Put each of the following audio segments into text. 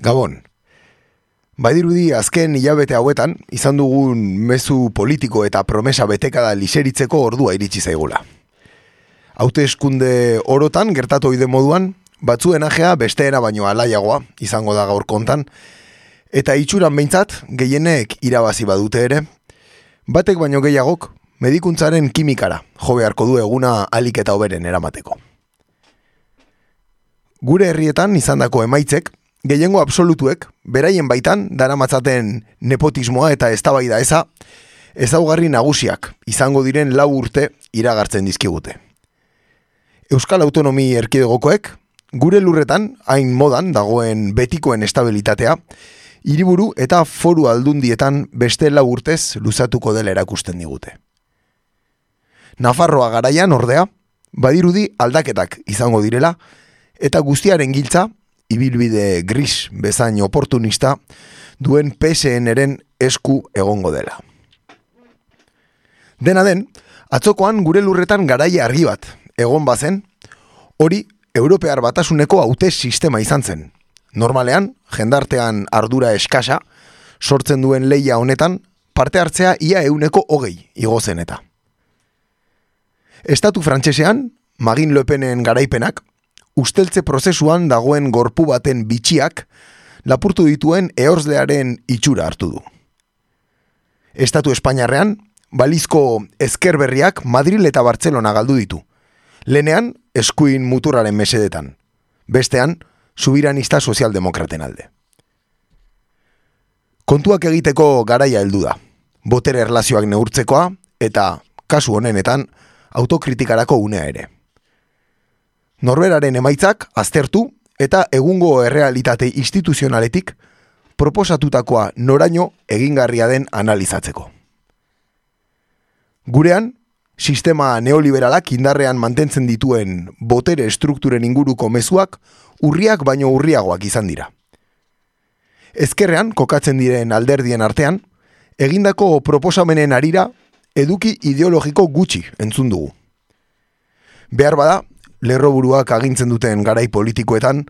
Gabon. Badirudi azken hilabete hauetan izan dugun mezu politiko eta promesa betekada liseritzeko ordua iritsi zaigula. Haute eskunde orotan gertatu oide moduan, batzuen ajea besteena baino alaiagoa izango da gaur kontan, eta itxuran behintzat gehienek irabazi badute ere, batek baino gehiagok medikuntzaren kimikara jo beharko du eguna alik eta hoberen eramateko. Gure herrietan izandako emaitzek, gehiengo absolutuek, beraien baitan, daramatzaten nepotismoa eta eztabaida eza, ezaugarri nagusiak izango diren lau urte iragartzen dizkigute. Euskal Autonomi Erkidegokoek, gure lurretan, hain modan dagoen betikoen estabilitatea, hiriburu eta foru aldundietan beste lau urtez luzatuko dela erakusten digute. Nafarroa garaian ordea, badirudi aldaketak izango direla, eta guztiaren giltza, ibilbide gris bezain oportunista, duen PSN-eren esku egongo dela. Dena den, atzokoan gure lurretan garaia argi bat, egon bazen, hori Europear batasuneko haute sistema izan zen. Normalean, jendartean ardura eskasa, sortzen duen leia honetan, parte hartzea ia euneko hogei igozen eta. Estatu frantsesean, Magin Lepenen garaipenak, usteltze prozesuan dagoen gorpu baten bitxiak, lapurtu dituen eorzlearen itxura hartu du. Estatu Espainiarrean, balizko ezkerberriak Madrid eta Bartzelona galdu ditu. Lenean, eskuin muturaren mesedetan. Bestean, subiranista sozialdemokraten alde. Kontuak egiteko garaia heldu da. Botere erlazioak neurtzekoa eta, kasu honenetan, autokritikarako unea ere norberaren emaitzak aztertu eta egungo errealitate instituzionaletik proposatutakoa noraino egingarria den analizatzeko. Gurean, sistema neoliberalak indarrean mantentzen dituen botere strukturen inguruko mezuak urriak baino urriagoak izan dira. Ezkerrean, kokatzen diren alderdien artean, egindako proposamenen arira eduki ideologiko gutxi entzun dugu. Behar bada, lerroburuak agintzen duten garai politikoetan,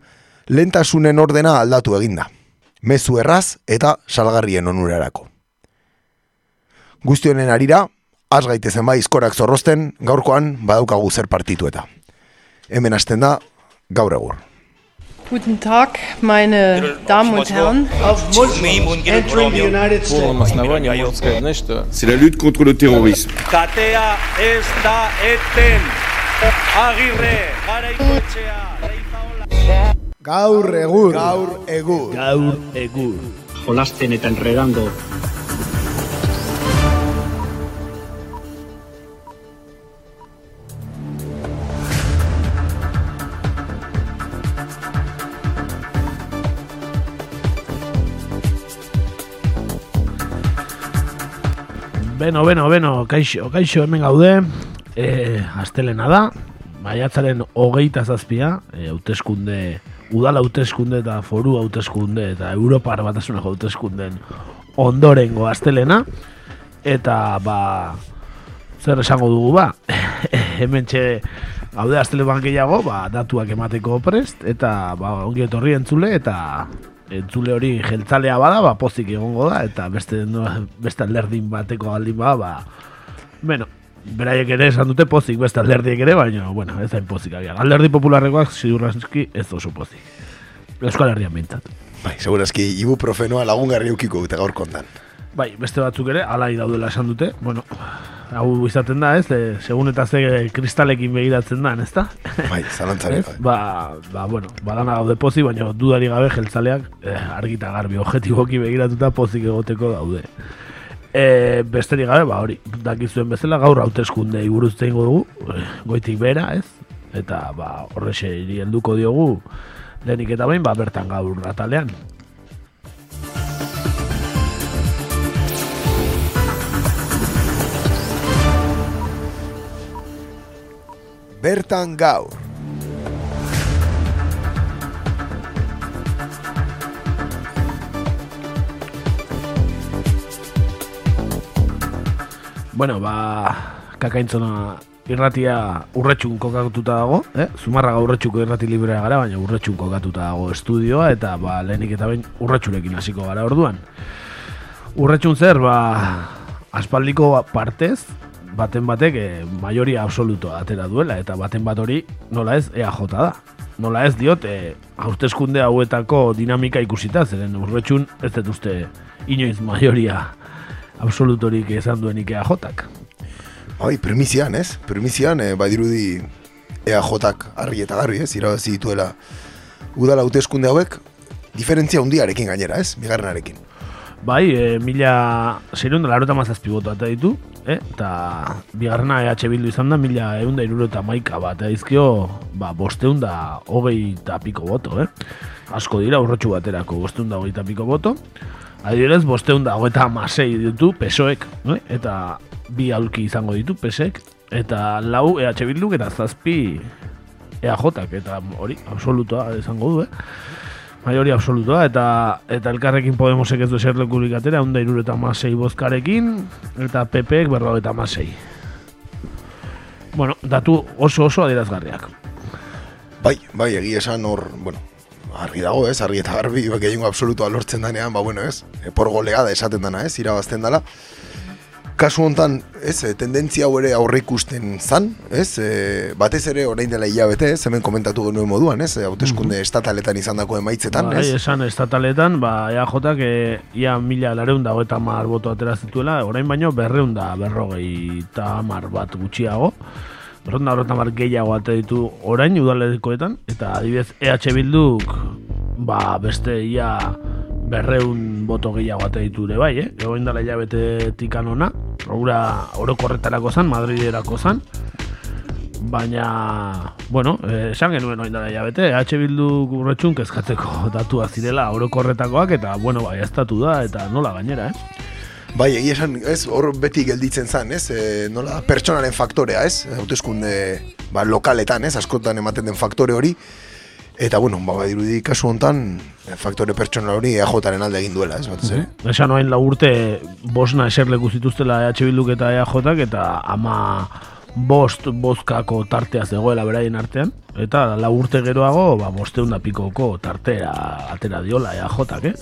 lentasunen ordena aldatu eginda. Mezu erraz eta salgarrien onurarako. Guztionen arira, az gaitezen bai izkorak zorrosten, gaurkoan badaukagu zer partitu eta. Hemen hasten da, gaur egur. Guten Tag, meine Damen und Herren. Auf entering the United States. C'est la lutte contre le terrorisme. Katea ez da eten. Agirre, garaikoetxea, leizaola. Gaur egur. Gaur egur. Gaur egur. Jolasten eta enredando. Beno, beno, beno, kaixo, kaixo hemen gaude, e, astelena da, maiatzaren hogeita zazpia, e, hauteskunde, udal hauteskunde eta foru hauteskunde eta Europar batasuneko hauteskunden ondorengo astelena, eta ba, zer esango dugu ba, hemen txe gaude astele gehiago, ba, datuak emateko prest, eta ba, ongi etorri entzule, eta entzule hori jeltzalea bada, ba, pozik egongo da, eta beste, beste alderdin bateko aldin bada, ba, bueno, beraiek ere esan dute pozik, beste alderdiek ere, baina, bueno, ez hain pozik agian. Alderdi popularrekoak ziurraski ez oso pozik. Euskal Herrian bintzat. Bai, segurazki, ibuprofenoa lagungarri eukiko dute gaur kontan. Bai, beste batzuk ere, alai daudela esan dute, bueno, hau izaten da, ez, e, segun eta ze kristalekin begiratzen da, ez da? Bai, zalantzare. Ez? Ba, ba, bueno, badana gaude pozik, baina dudari gabe jeltzaleak eh, argita garbi objetiboki begiratuta pozik egoteko daude. E, besterik gabe, ba, hori, dakizuen bezala gaur hauteskunde buruz egingo dugu, eh, goitik bera, ez? Eta, ba, horrexe helduko diogu, lehenik eta behin, ba, bertan gaur atalean. Bertan gaur. Bueno, ba, kakaintzona irratia urretxun kokatuta dago, eh? Zumarraga urretxuko irrati librea gara, baina urretxun kokatuta dago estudioa, eta ba, lehenik eta behin urretxurekin hasiko gara orduan. Urretxun zer, ba, aspaldiko partez, baten batek e, majoria absolutoa atera duela, eta baten bat hori nola ez EAJ da. Nola ez diot, e, hauteskunde hauetako dinamika ikusita, zeren urretxun ez dut uste inoiz majoria absolutorik esan duenik EAJak. Bai, primizian, ez? Primizian, e, badirudi EAJak argi eta garbi, ez? Irabazi dituela udala hauteskunde hauek, diferentzia hundiarekin gainera, ez? Bigarrenarekin. Bai, e, mila zerun da larota mazazpi boto eta ditu, eh? eta bigarrena EH Bildu izan da, mila egun da iruro eta maika bat, edizkio, ba, bosteun da hogei eta piko boto, eh? Asko dira, urrotxu baterako, bosteun da hogei eta piko boto. Adibidez, bosteun da hogei eta masei ditu, pesoek, eh? eta bi aulki izango ditu pesek eta lau EH Bilduk eta zazpi EAJak eta hori absolutoa izango du, eh? Maiori absolutoa eta eta elkarrekin Podemosek ez du eser lekurik atera, onda irure eta masei bozkarekin eta PPek berro eta masei. Bueno, datu oso oso adierazgarriak. Bai, bai, egia esan hor, bueno, argi dago, ez, argi eta garbi, gehiengo absolutoa lortzen danean, ba, bueno, ez, e, por goleada esaten dana, ez, irabazten dala. Kasu hontan, ez, e, tendentzia hau ere aurre ikusten zan, ez, e, batez ere orain dela hilabete, ez, hemen komentatu genuen moduan, ez, hauteskunde mm -hmm. estataletan izan dako emaitzetan, ba, ez? esan estataletan, ba, EAJak, e, ia mila lareun dago eta mar boto atera zituela, orain baino berreun da berrogei eta mar bat gutxiago, berreun da horretan mar gehiago ate ditu orain udalekoetan, eta adibidez EH Bilduk, ba, beste ia berreun boto gehiago ate ditu ere bai, eh? Egoin dala hilabete tikan ona, Hora orokorretarako zan, Madriderako zan. Baina, bueno, eh, esan genuen oin dara jabete, H Bildu gurretxun kezkatzeko datua zirela orokorretakoak eta, bueno, bai, estatu da eta nola gainera, eh? Bai, egia esan, ez, hor beti gelditzen zan, ez, e, nola pertsonaren faktorea, ez, hauteskunde ba, lokaletan, ez, askotan ematen den faktore hori, Eta bueno, ba, dirudi kasu hontan faktore pertsonal hori EAJaren alde egin duela, ez bat zer. Mm -hmm. Esan noain la urte bosna eserleku zituztela EH Bilduk eta EAJak eta ama bost bozkako tartea zegoela beraien artean. Eta la urte geroago, ba, bosteun da pikoko tartea atera diola EAJak, eh?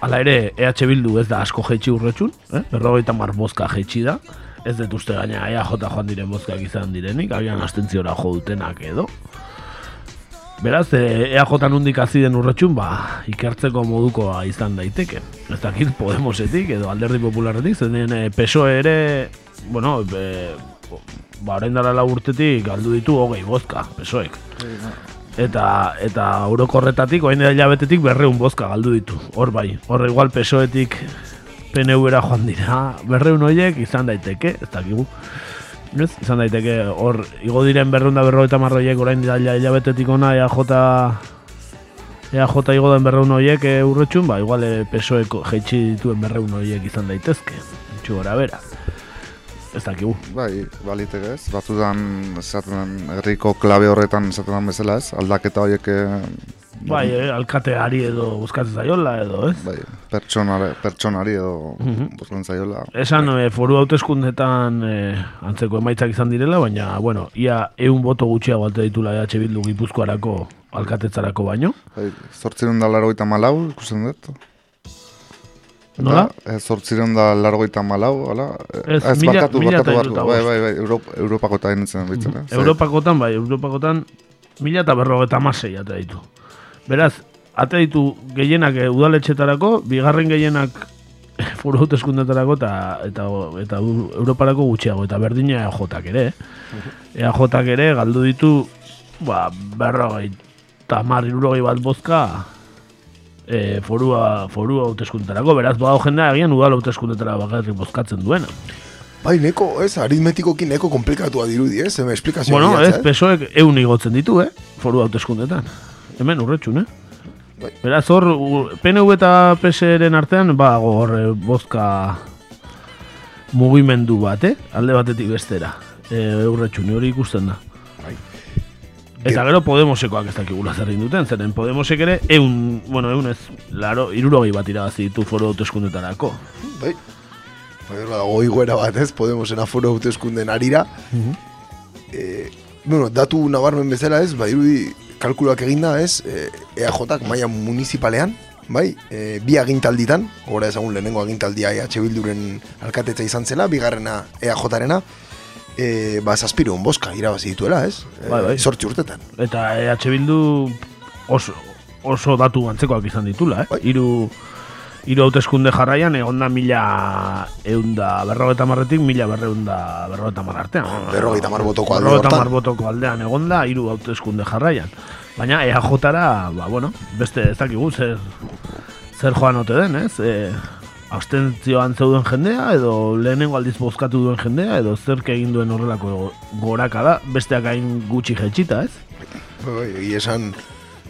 Hala ere, EH Bildu ez da asko jetxi urretxun, eh? berrogeita mar bozka jetxi da. Ez dut uste gaina EAJ joan diren bozkak izan direnik, agian astentziora jo dutenak edo. Beraz, e, EAJ nundik hazi den urratxun, ba, ikertzeko modukoa izan daiteke. Ez dakit Podemosetik edo alderdi popularretik, zen den e, PSOE ere, bueno, e, ba, orain dara urtetik galdu ditu hogei bozka, PSOEk. Eta, eta eurokorretatik, orain dara hilabetetik berreun bozka galdu ditu. Hor bai, hor igual PSOEtik PNV-era joan dira, berreun horiek izan daiteke, ez dakigu. Ez, izan daiteke hor igo diren berrunda berroita marroiek orain da hilabetetik ona EAJ EAJ igo den berreun horiek e, urretxun, ba, igual e, pesoeko jeitsi dituen berreun horiek izan daitezke. Txu gora bera. Ez dakigu. Bai, baliteke ez. Batzutan, esaten herriko klabe horretan esaten bezala ez. Aldaketa horiek Bai, eh, alkateari edo buskatzen zaiola edo, ez? Bai, pertsonari, pertsonari edo mm -hmm. zaiola. Esan, eh, foru hauteskundetan eh, antzeko emaitzak izan direla, baina, bueno, ia eun boto gutxiago alte ditula EH Bildu gipuzkoarako alkatetzarako baino. Bai, zortziren da largoita malau, ikusten dut. Nola? Zortziren da largoita malau, ala? Ez, ez mila, bakatu, mila bakatu, bakatu, bai, bai, bai, Europ, Europakotan nintzen, bitzen, eh? Europakotan, bai, Europakotan, mila eta berrogeta masei ditu. Beraz, ate ditu gehienak eh, udaletxetarako, bigarren gehienak furu hauteskundetarako eta, eta, eta Europarako gutxiago, eta berdina EAJak ere. EAJak ere galdu ditu ba, berrogei eta mar bat bozka e, forua, forua hauteskundetarako. Beraz, badago jendea egian udal hauteskundetara bakarrik bozkatzen duena. Bai, neko, ez, aritmetikoki neko komplikatua dirudi, ez, eme esplikazioa. Bueno, ez, pesoek eun igotzen ditu, eh, foru hauteskundetan hemen urretxun, eh? Bai. Beraz, hor, PNV eta PSren artean, ba, hor, e, bozka mugimendu bat, eh? Alde batetik bestera. E, urretxun, hori ikusten da. Bai. Eta gero Podemosekoak ez dakigula zer duten, zeren Podemosek ere, eun, bueno, eun ez, laro, irurogei bat irabazi ditu foro autoskundetarako. Bai. Bai, badago igoera bat, ez? Podemosen aforo hauteskunden arira. Eh, bueno, datu nabarmen bezala, ez? Bai, irudi kalkuluak eginda, ez? Eh, EAJak maila municipalean, bai? Eh, bi agintalditan, gora ezagun lehenengo agintaldia EH Bilduren alkatetza izan zela, bigarrena EAJarena, eh, ba, zazpireun boska irabazi dituela, ez? Eh, Bai, bai. Sortzi urtetan. Eta EH Bildu oso, oso datu antzekoak izan ditula, eh? Bai. Hiru hiru hauteskunde jarraian egon da mila eunda berrogeita marretik mila berreunda berrogeita mar artean. Berrogeita hamar botoko alde Berrogeita hamar botoko aldean egon da hiru hauteskunde jarraian. Baina EAJara, ba, bueno, beste ez dakigu zer, zer joan ote den, ez? E, abstentzioan zeuden jendea, edo lehenengo aldiz bozkatu duen jendea, edo zerk egin duen horrelako goraka da, besteak hain gutxi jetxita, ez? Bai, egia esan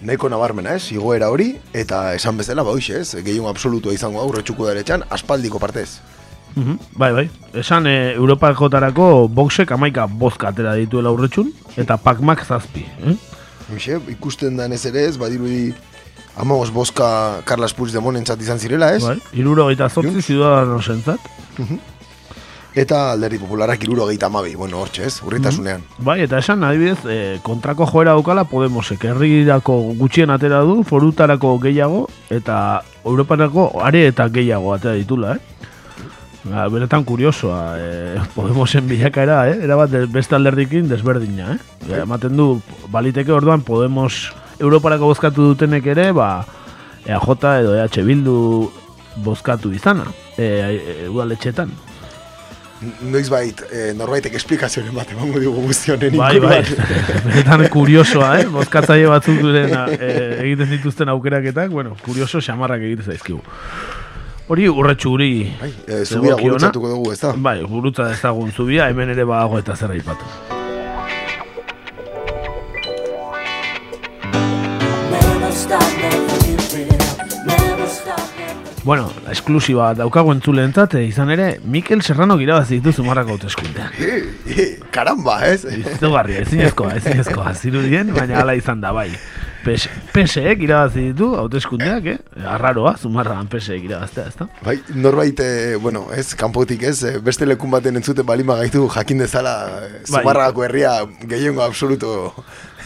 nahiko nabarmena ez, igoera hori, eta esan bezala, ba hoxe ez, gehiago absolutua izango aurre txuku daretxan, aspaldiko partez. Mhm, Bai, bai. Esan e, Europakotarako boxek amaika bozka atera dituela aurretxun, eta pakmak zazpi. Eh? Hoxe, ikusten danez ere ez, badirudi amagos boska Carlas Puigdemont entzat izan zirela ez, Bai, iruro gaita zortzi Junts. ziudadanosentzat. eta alderdi popularak iruro gehieta amabi, bueno, hortxe ez, urritasunean. Bai, eta esan, adibidez, e, kontrako joera daukala Podemosek herrirako gutxien atera du, forutarako gehiago, eta Europarako are eta gehiago atera ditula, eh? Ba, beretan kuriosoa, e, Podemosen bilakaera, eh? Erabat de- beste alderdikin desberdina, eh? E, ematen du, baliteke orduan Podemos Europarako bozkatu dutenek ere, ba, EAJ edo EH Bildu bozkatu izana, e, e, udaletxetan. Noiz bait, eh, norbaitek esplikazioen bat emango digu guztionen Bai, bai, benetan kuriosoa, eh? Bozkatzaile batzuk duren eh, egiten dituzten aukeraketak, bueno, kurioso xamarrak egiten zaizkigu. Hori urretxu guri Bai, eh, zubia gurutzatuko dugu, ez da? Bai, gurutza ezagun zubia, hemen ere badago eta zer aipatu. Bueno, esklusiba daukago entzuleentzat, eh, izan ere, Mikel Serrano irabazi ditu zumarrako hauteskundean. Eh, eh, karamba, ez? Izugarria, ezinezkoa, ezinezkoa, zirudien, baina hala izan da, bai. PS, PSek irabazi ditu, hauteskundeak, eh? Arraroa, zumarragan PSek irabaztea, ezta? Bai, norbait, eh, bueno, ez, kanpotik ez, eh, beste lekun baten entzuten balima gaitu jakin dezala eh, Bai. Zumarragako herria gehiengo absoluto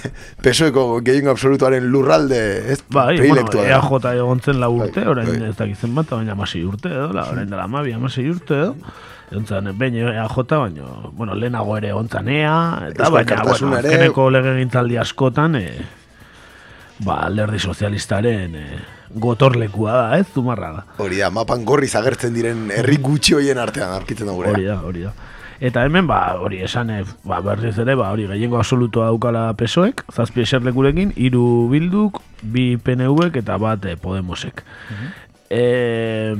pesoeko gehiengo absolutuaren lurralde, ez, Bai, bueno, da. EAJ egon zen lau urte, Bai, orain bai. ez dakitzen bat, baina amasei urte edo, la, orain dela amabi, amasei urte edo. Egon zen, behin EAJ, baina, bueno, lehenago ere egon zen EA, eta baina, bueno, azkeneko legegintzaldi askotan, e, ba, alderdi sozialistaren e, gotorlekua da, ez, zumarraga. Hori da, mapan gorriz agertzen diren herri gutxi hoien artean aurkitzen da gure. Hori da, hori da. Eta hemen, ba, hori esan, eh, ba, berriz ere, ba, hori gehiengo absolutoa daukala pesoek, zazpi eserlekurekin, hiru bilduk, bi PNVek eta bat eh, Podemosek. e,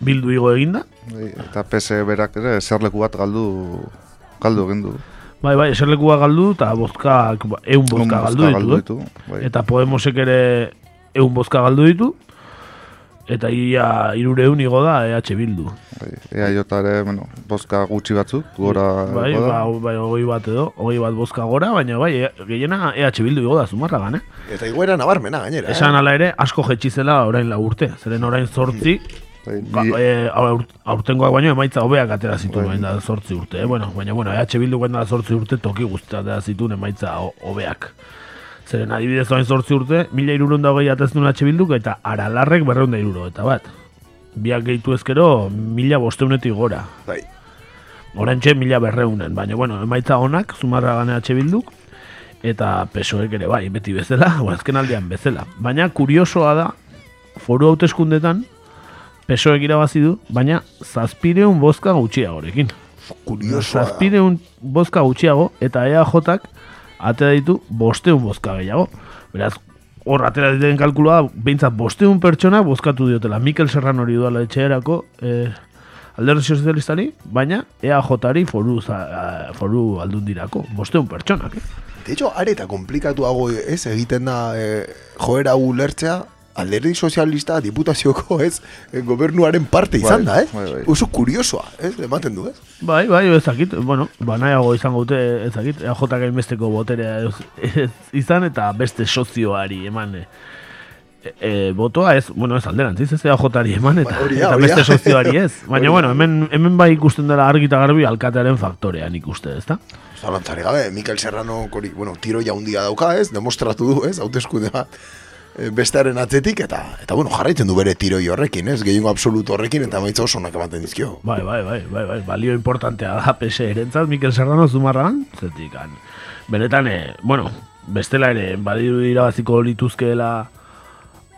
bildu igo eginda, Bai, eta PS berak ere zerleku bat galdu galdu egin du. bai, bai, eserlekua galdu, eta bozkak, ba, eun bozka Un galdu ditu, ditu, bai. Eta Podemosek ere eun bozka galdu ditu, eta ia irureun igo da EH Bildu. Bai, EAJ ere, bueno, bozka gutxi batzuk, gora Bai, igo da. ba, bai, hogei bat edo, hogei bat bozka gora, baina bai, e- gehiena EH Bildu igo da zumarragan, eh? Eta iguera nabarmena gainera. Esan ala ere, asko jetxizela orain lau urte. Zeren orain zortzi, Bai, ba, e, aur, aurtengoak baino emaitza hobeak atera zituen Bai. orain da zortzi urte. Eh? Bueno, baina, bueno, EH Bildu da zortzi urte toki guztia atera zituen emaitza ho- hobeak. Zeren adibidez orain zortzi urte, mila irurun da hogei ateztun Bilduk eta aralarrek berreun da iruro, eta bat. Biak gehitu ezkero, mila bosteunetik gora. Bai. Orantxe mila berreunen, baina bueno, emaitza honak, zumarra gane Bilduk, eta pesoek ere bai, beti bezala, azken aldean bezala. Baina kuriosoa da, foru hauteskundetan, pesoek irabazi du, baina zazpireun bozka gutxiagorekin. Kuriosoa. Zazpireun bozka gutxiago, eta EAJak atera ditu bosteun bozka gehiago. Beraz, hor atera diren kalkulua, behintzat bosteun pertsona bozkatu diotela. Mikel Serrano hori duela etxeerako, eh, alderdi sozialistari, baina EAJari foru, za, foru aldundirako, bosteun pertsonak. Eh? De hecho, areta komplikatuago ez egiten da eh, joera hau lertzea alderdi sozialista diputazioko ez eh, gobernuaren parte izan Bai, da, eh? bai, bai. Oso kuriosoa, ez? Ematen du, ez? Bai, bai, ezakit, bueno, ba, nahiago izango dute, ezakit, EAJ gainbesteko boterea ez, ez izan eta beste sozioari eman, eh, e, botoa ez, bueno, ez alderantziz, ez EAJ-ari eman, eta, Ba, hori da, eta beste sozioari ez. Baina, bueno, hemen, hemen bai ikusten dela argi eta garbi alkatearen faktorean ikuste, ez da? Zalantzari gabe, Mikel Serrano, kori, bueno, tiro jaundia dauka, ez, demostratu du, ez, hauteskunde bat, e, bestearen atzetik, eta, eta bueno, jarraitzen du bere tiroi horrekin, ez, gehiengo absoluto horrekin, eta maitza oso onak ematen dizkio. Bai, bai, bai, bai, bai, balio importantea da PSE erentzat, Mikel Serrano zumarragan, zetik, han, benetan, e, bueno, bestela ere, badiru irabaziko lituzkeela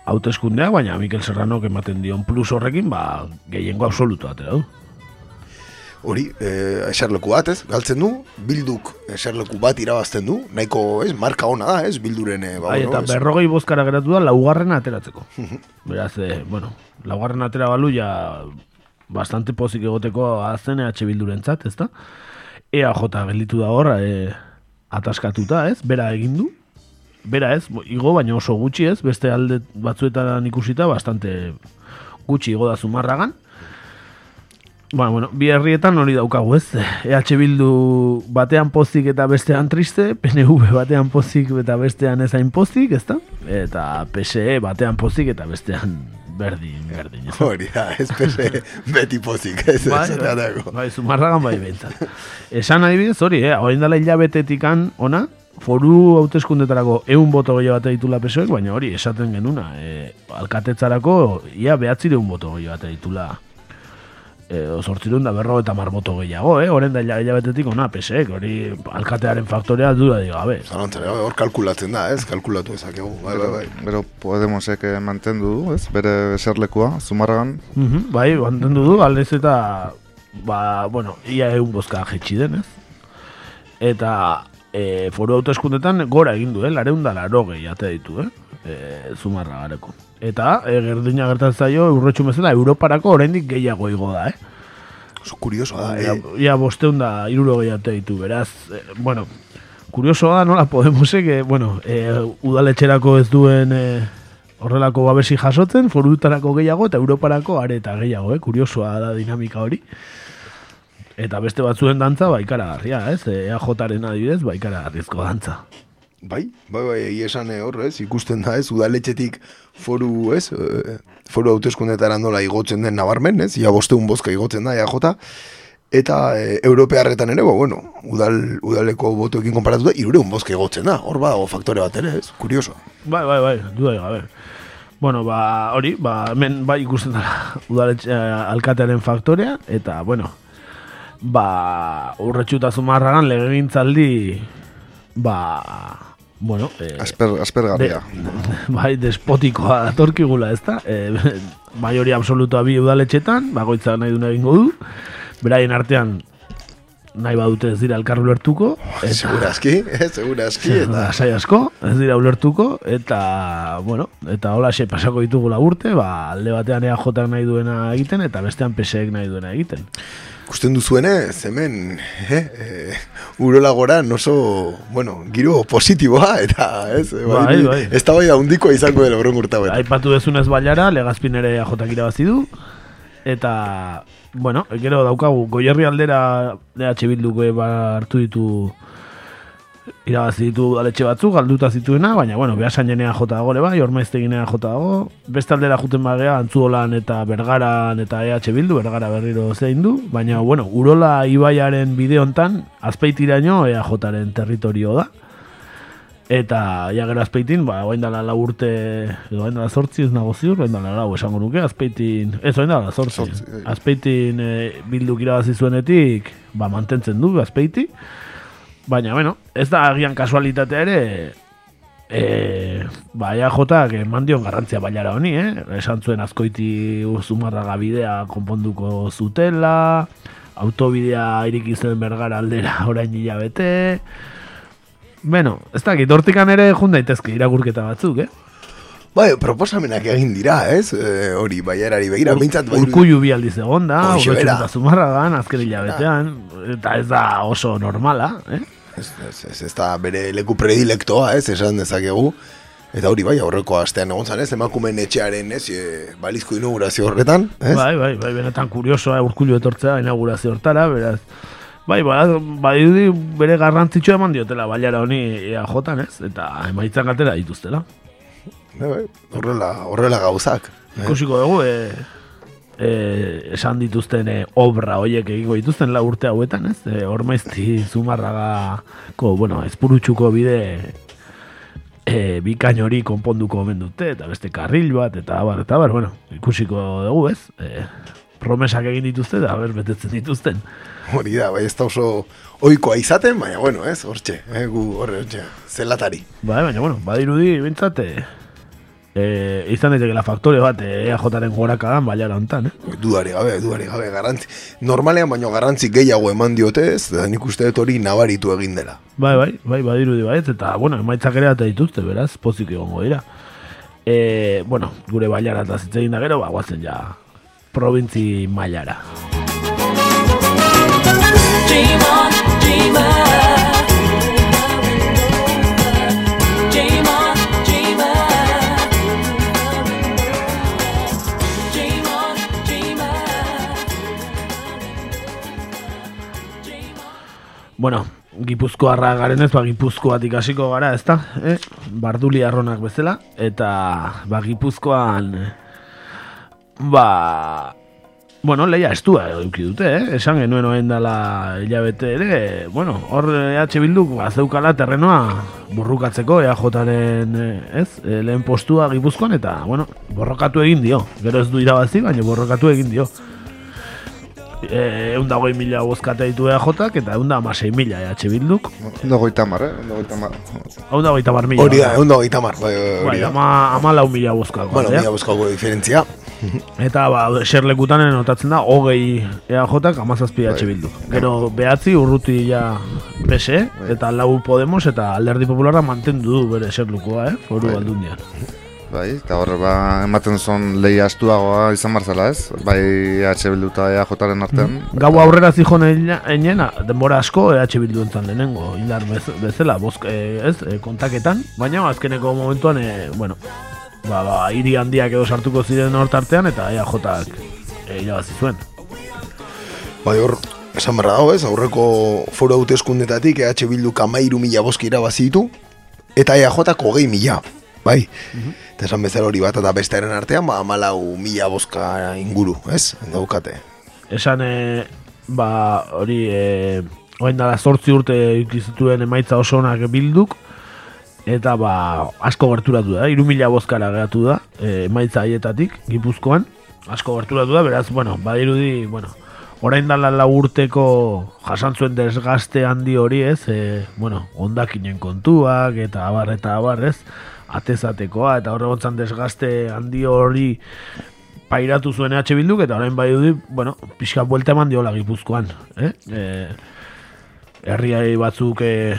hauteskundeak, baina Mikel Serrano ematen dion plus horrekin, ba, gehiengo absoluto atera du. Hori, e, eserleku bat, ez, galtzen du, bilduk eserleku bat irabazten du, nahiko, ez, marka ona da, ez, bilduren, e, ba, bueno, eta ez. berrogei bozkara geratu da, laugarrena ateratzeko. Beraz, eh, bueno, laugarren atera balu ja bastante pozik egoteko azen EH Bildurentzat, ezta? EAJ gelditu da hor, eh, ataskatuta, ez? Bera egin du. Bera ez, igo, baina oso gutxi ez, beste alde batzuetan ikusita, bastante gutxi igo da zumarragan. Ba, bueno, bi herrietan hori daukagu ez. EH Bildu batean pozik eta bestean triste, PNV batean pozik eta bestean ezain pozik, ezta? Eta PSE batean pozik eta bestean berdin, berdin. ezta? Hori da, ez pese beti pozik, ez, Bai, ez, bai, ez, bai, zumarragan bai behintzat. Esan adibidez, hori, eh, hori dela hilabetetikan ona, foru hauteskundetarako eun boto gehiago bat ditula pesoek, baina hori esaten genuna, eh, alkatetzarako ia behatzireun boto gehiago bat ditula e, sortzirun da berro eta marmoto gehiago, eh? Horen da hila- hilabetetik ona, pesek, hori alkatearen faktorea duda di gabe. Zalantzari gabe, hor kalkulatzen da, ez, kalkulatu ezakegu, bai, bai, bai. Gero Podemosek eh, mantendu du, ez? Bere eserlekua, zumarragan. Mhm, bai, mantendu du, aldez eta, ba, bueno, ia egun bozka jetxi den, ez? Eta e, foru hauteskundetan gora egin du, eh? Lareun da laro gehi ate ditu, eh? E, zumarra gareko. Eta, e, gerdina gertatzen zaio, urretxu bezala, Europarako oraindik gehiago igo da, eh? Oso kurioso da, Ia, eh, ia bosteun da iruro gehiate ditu, beraz, eh, bueno, kurioso da nola Podemosek, eh, bueno, eh, udaletxerako ez duen eh, horrelako babesi jasotzen, forutarako gehiago eta europarako are eta gehiago, eh, kuriosoa da dinamika hori. Eta beste batzuen dantza, ba, ikaragarria, ez? E, EAJaren adibidez, ba, ikaragarrizko dantza. Bai, bai, bai, esan eh, hor, ez, ikusten da, ez, udaletxetik foru, ez, eh, foru hauteskundetara nola igotzen den nabarmen, ez, ia bosteun bozka igotzen da, EAJ, eta e, europearretan ere, ba, bueno, udal, udaleko botoekin konparatuta, irureun bozka igotzen da, hor badago faktore bat ere, ez, kurioso. Bai, bai, bai, duda gabe. Bueno, ba, hori, ba, hemen bai ikusten da udaletxe alkatearen faktorea, eta, bueno, ba, urretxu eta zumarragan legegintzaldi, ba, bueno, eh, Asper, aspergarria. bai, despotikoa datorkigula, ez da? E, maioria absolutoa bi udaletxetan, bakoitza nahi duna egingo du, beraien artean nahi badute ez dira elkar ulertuko, eta, Segurazki, eh, segurazki, eta... Lasai asko, ez dira ulertuko, eta, bueno, eta hola xe pasako ditugula urte, ba, alde batean EAJ nahi duena egiten, eta bestean PSEek nahi duena egiten. Ikusten duzuenez, hemen, eh, eh, urola goran oso, bueno, giro positiboa, eta, ez, Bai, bai. ez da bai da hundiko izango dela horren urta Aipatu dezunez baiara, legazpin ere EAJak irabazi du, eta, bueno, gero daukagu, goierri aldera DH Bilduk eh, ba, hartu ditu irabazi ditu udaletxe batzuk, galduta zituena, baina, bueno, behasan jenea jota dago ere bai, ormaizteginea jota dago, beste aldera juten bagea, antzuolan eta bergaran eta EH Bildu, bergara berriro zein du, baina, bueno, Urola Ibaiaren bide hontan, azpeitiraino EAJaren territorio da, eta ja gero azpeitin, ba, oain dala lau urte, edo oain dala sortzi ez nago ziur, oain dala lau esango nuke, azpeitin, ez oain dala sortzi, azpeitin e, bilduk irabazi zuenetik, ba, mantentzen du azpeiti, baina, bueno, ez da agian kasualitatea ere, e, ba, EAJak eman dion garrantzia bailara honi, eh? Esan zuen azkoiti zumarraga bidea konponduko zutela, autobidea iriki zen bergara aldera orain hilabete, Bueno, ez dakit, hortikan ere jun daitezke irakurketa batzuk, eh? Bai, proposamenak egin dira, ez? E, hori, baiarari begira, Ur- behintzat bai. Urkullu bi aldiz egon da, Hoxe urretxu bera. eta zumarragan, azken hilabetean, eta ez da oso normala, eh? Ez, ez, ez, ez da bere leku predilektoa, ez, esan dezakegu. Eta hori bai, aurreko astean egon zan, ez, emakumeen etxearen, ez, e, balizko inaugurazio horretan, ez? Bai, bai, bai, benetan kuriosoa urkullu etortzea inaugurazio hortara, beraz, bai, ba, badirudi bere garrantzitsua eman diotela bailara honi EAJan, ez? Eta emaitzan atera dituztela. bai, bai, horrela, horrela gauzak. Ikusiko dugu, e, e, esan dituzten e, obra hoiek egingo dituzten la urte hauetan, ez? E, Ormaizti zumarragako, bueno, espurutxuko bide e, bikain hori konponduko omen dute, eta beste karril bat, eta bar, eta bar, bueno, ikusiko dugu, ez? E, promesak egin dituzte, da, ber, betetzen dituzten. Hori da, bai, ez da oso oikoa izaten, baina, bueno, ez, hortxe, eh, gu horre, hortxe, zelatari. Bai, baina, bueno, badirudi, bintzat, e, e, izan daiteke la faktore bat e, EAJaren gorakadan baiara hontan, eh? Dudari gabe, dudari gabe, garrantzi. Normalean, baino garrantzi gehiago eman diote, ez, da nik uste dut hori nabaritu egin dela. Bai, bai, bai, badirudi bai, eta, bueno, emaitzak ere eta dituzte, beraz, pozik egongo dira. E, bueno, gure bailara eta zitzegin da gero, ba, guazen ja, provintzi mailara. Dream on. Dream Bueno, Gipuzkoarra garen ez, ba, Gipuzkoatik hasiko gara, ezta? Eh? Barduli arronak bezala, eta ba, Gipuzkoan, ba, bueno, leia estua eduki dute, eh? Esan genuen oen dela hilabete ere, bueno, hor EH Bilduk bazeukala terrenoa burrukatzeko EAJaren, eh, ez? Eh, lehen postua Gipuzkoan, eta, bueno, borrokatu egin dio. Gero ez du irabazi, baina borrokatu egin dio. Egun da mila bozkate ditu EAJak eta egun da amasei mila EH Bilduk. Ondo goita mar, eh? Ondo goita mar. Hau da goita bar mila. Hori da, egun da hogeita mar, bai, bai, Bai, ama, ama lau mila bozkako. Bueno, mila buzkauko diferentzia. Eta ba, eserlekutan notatzen da, hogei EAJak amazazpi EH Bildu. Gero behatzi urruti ja PSE, eta lau Podemos eta alderdi popularra mantendu du bere eserlukoa, eh? Foru Bai. aldundian. Bai, eta hor, ba, ematen zon lehi astuagoa izan barzela, ez? Bai, EH Bildu eta EAJaren artean. Gau aurrera zijon einena, denbora asko EH Bildu entzan lehenengo, hildar bez, bezala, bozk, eh, ez, eh, kontaketan, baina azkeneko momentuan, eh, bueno, ba, ba, hiri handiak edo sartuko ziren hortartean, eta EAJak eh, irabazi zuen. Bai, hor, esan berra dago, ez, aurreko foro hauteskundetatik EH Bildu kamairu mila boski irabazi ditu, eta EAJ hogei mila, bai. Eta esan bezala hori bat eta bestearen artean, ba, amalau mila boska inguru, ez, daukate. esan e, ba hori e, orain dela zortzi urte ikizituen emaitza oso onak bilduk eta ba asko gerturatu da, hiru mila bozkara geratu da e, emaitza haietatik Gipuzkoan. Asko gerturatu da, beraz, bueno, badirudi, bueno, orain dela lau urteko jasan zuen desgaste handi hori ez, e, bueno, ondakinen kontuak eta abar eta abar ez, atezatekoa eta horregotzan desgaste handi hori pairatu zuen EH Bilduk eta orain bai dudi, bueno, pixka buelta eman diola Gipuzkoan, eh? E, herriai batzuk e,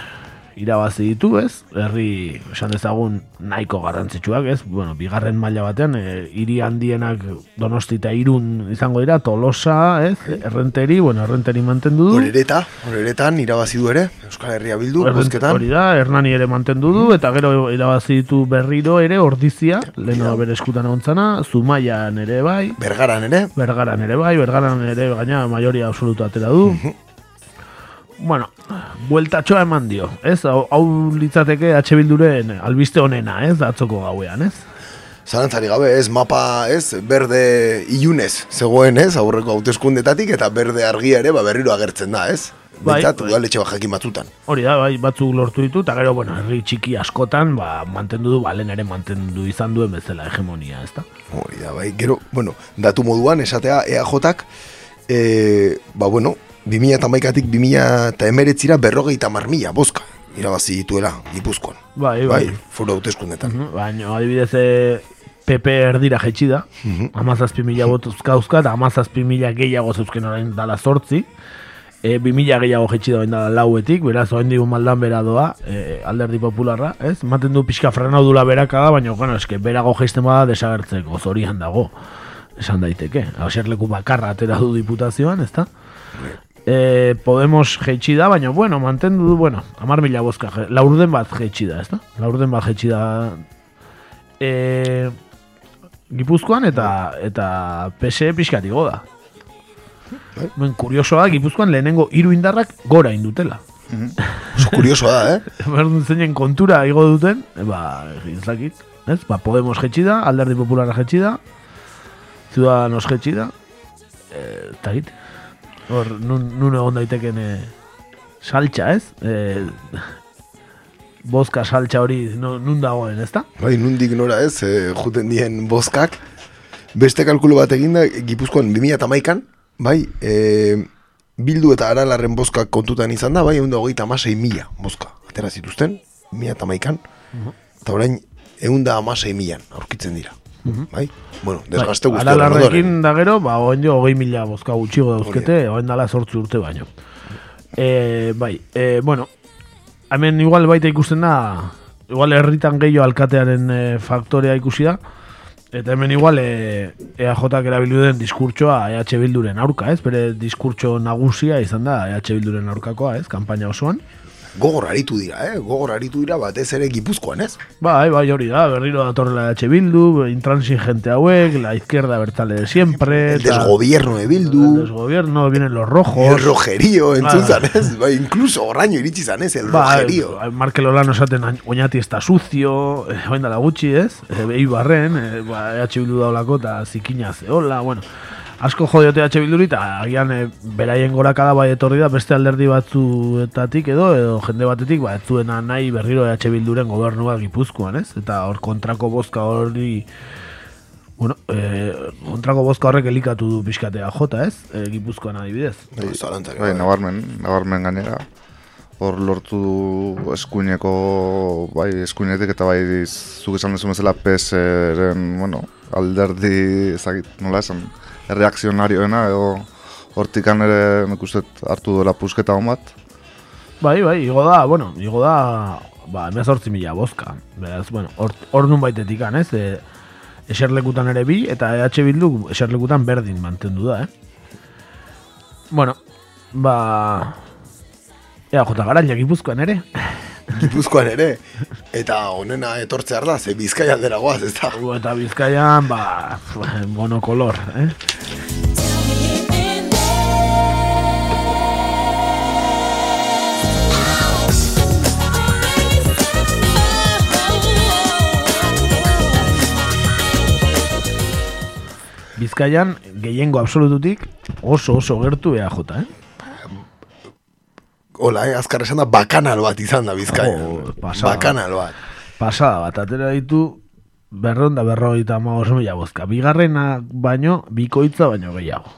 irabazi ditu, ez? Herri, esan dezagun, nahiko garrantzitsuak, ez? Bueno, bigarren maila batean, e, hiri handienak donosti eta irun izango dira, tolosa, ez? Errenteri, bueno, errenteri mantendu du. Horereta, horeretan irabazi du ere, Euskal Herria Bildu, bozketan. Hori da, Hernani ere mantendu du, eta gero irabazi ditu berriro ere, ordizia, leheno bere eskutan ontzana, Zumaian ere bai, Bergaran ere, Bergaran ere bai, Bergaran ere gaina maioria absoluta atera du. Bueno, bueltatxoa eman dio, ez? Hau, litzateke H Bilduren albiste honena, ez? Atzoko gauean, ez? zalantzari gabe, ez, mapa, ez, berde ilunez, zegoen, ez, aurreko hauteskundetatik, eta berde argia ere, ba, berriro agertzen da, ez? Bai, Betzat, bai. udaletxe bajakin batzutan. Hori da, bai, batzuk lortu ditu, eta gero, bueno, herri txiki askotan, ba, mantendu du, balen ere mantendu izan duen bezala hegemonia, ez da? Hori da, bai, gero, bueno, datu moduan, esatea EAJak, e, ba, bueno, 2008-atik 2008-ra berrogeita marmila, boska, irabazi dituela, Gipuzkoan. Bai, Bai, bai. foro hauteskundetan. Mhm, Baina, adibidez, e, PP erdira jetxi da, amazazpi mila botuz kauzka, eta amazazpi mila gehiago zeuzken orain dala sortzi, e, bi mila gehiago jetxi da orain dala lauetik, beraz, orain digun maldan bera doa, e, alderdi popularra, ez? Maten du pixka frenau dula beraka da, baina, bueno, eske, berago geisten bada desagertzeko, zorian dago, esan daiteke. Hauserleku bakarra atera du diputazioan, ezta? E, Podemos jetxi da, baina, bueno, mantendu du, bueno, amar mila bozka, laurden bat jetxi da, ezta? Laurden bat jetxi da e, Gipuzkoan eta eta PSE pixkat igo da. Ben, kuriosoa, Gipuzkoan lehenengo hiru indarrak gora indutela. Oso kuriosoa da, eh? Berdun zeinen kontura igo duten, ba, ez dakit. ez? Ba, Podemos jetxi da, alderdi popularra jetxi da, Ciudadanos jetxi da, eh, eta git, hor, nun, nun egon daiteken eh, saltxa, ez? Eh, bozka saltxa hori nu- nun dagoen, ezta? Bai, nundik nora ez, e, juten dien bozkak. Beste kalkulo bat eginda, Gipuzkoan 2008an, bai, e, bildu eta aralarren bozkak kontutan izan da, bai, egun da hogeita amasei mila bozka. Atera zituzten, 2008an, eta orain, egun da amasei milan aurkitzen dira. Bai? Bueno, desgaste guzti horren ondoren. Da gero, ba, oen jo, hogei mila bozka gutxigo dauzkete, oen dala sortzi urte baino. E, bai, e, bueno, hemen igual baita ikusten da, igual herritan gehiago alkatearen e, faktorea ikusi da, eta hemen igual e, EAJak erabildu den diskurtsoa EH Bilduren aurka, ez? Bere diskurtso nagusia izan da EH Bilduren aurkakoa, ez? Kampaina osoan. Gogor aritu dira, eh? Gogor aritu dira batez ere Gipuzkoan, ez? Bai, bai, hori da, berriro datorrela EH Bildu, intransigente hauek, la izquierda bertale de siempre, El desgobierno de el Bildu, desgobierno, vienen los el rojos, rojerío, entzun zanez, bai, incluso oraino iritsi zanez, el Ba, rojerío. eh, Markel Olano esaten "Ain- oñati está sucio, eh, oin dala gutxi, ez? Eh, Eibarren, eh, ba, EH Bildu daulako eta zikina zehola, bueno. Asko jodiote EH Bilduri eta agian eh, beraien gorakada bai etorri da beste alderdi batzuetatik edo edo jende batetik ba ez zuena nahi berriro EH Bilduren gobernua Gipuzkoan, ez? Eta hor kontrako bozka hori Bueno, eh, kontrako bozka horrek elikatu du pixkatea jota, ez? Eh, Gipuzkoan adibidez. Bai, zalantzari Bai, gabe. nabarmen, nabarmen gainera. Hor lortu du eskuineko, bai, eskuinetik eta bai, zuk esan duzu bezala PSren, bueno, alderdi, ezagit, nola esan, erreakzionarioena, edo hortikan ere, nik hartu duela pusketa hon bat. Bai, bai, igo da, bueno, igo da, ba, emezortzi mila bozka. Beraz, bueno, hor, hor nun baitetik ez? E, eserlekutan ere bi, eta EH Bildu eserlekutan berdin mantendu da, eh? Bueno, ba... Ea, jota garaia gipuzkoan ere. Gipuzkoan ere, eta honena etortzear da, ze bizkai aldera goaz, ez da. Gu Eta bizkaian, ba, monokolor, eh? Bizkaian, gehiengo absolututik oso oso gertu EAJ, eh? Hola, eh, azkar esan da, bakanal bat izan da bizkaian. Oh, pasada. bakanal bat. Pasada bat, atera ditu berron da berrogeita hamabost mila bozka. Bigarrena baino, bikoitza baino gehiago.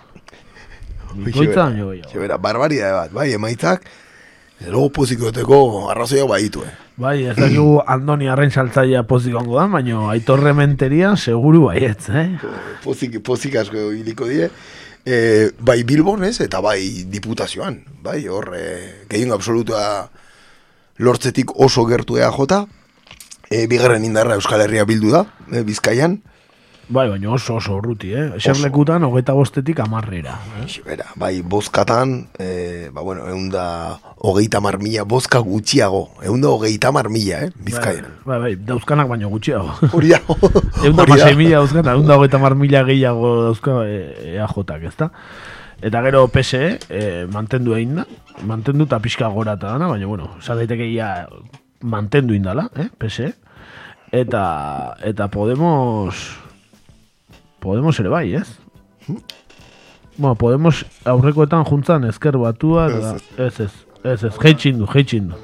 Bikoitza baino gehiago. Xebera, barbaria bat, bai, emaitzak, logo pozikoteko arrazoiak baditu, eh. Bai, ez dakigu Andoni arren saltzaia pozik ongo da, baina aitorre menteria seguru baietz, eh? Pozik, pozik asko hiliko die. E, bai Bilbon ez, eta bai diputazioan, bai, hor, e, gehiengo absolutua lortzetik oso gertu EAJ, e, bigarren indarra Euskal Herria bildu da, e, Bizkaian, Bai, baina oso oso urruti, eh? Eserlekutan hogeita bostetik amarrera. Eh? Bai, bozkatan, e, ba, bueno, eunda hogeita mar mila bozka gutxiago, eunda hogeita mar mila, eh, Bizkaian. Bai, bai, dauzkanak baino gutxiago. Hori da, hori da. masei mila dauzkan, eunda hogeita mar mila gehiago dauzka e, EAJak, ezta? Eta gero PSE e, mantendu egin da, mantendu eta pixka gora eta dana, baina, bueno, esan daiteke ia mantendu indala, eh, PSE. Eta, eta Podemos, Podemos ere bai, ez? Bueno, Podemos aurrekoetan juntzan ezker batua, eta, ez, ez, ez, ez, jeitxin du, jeitxin du.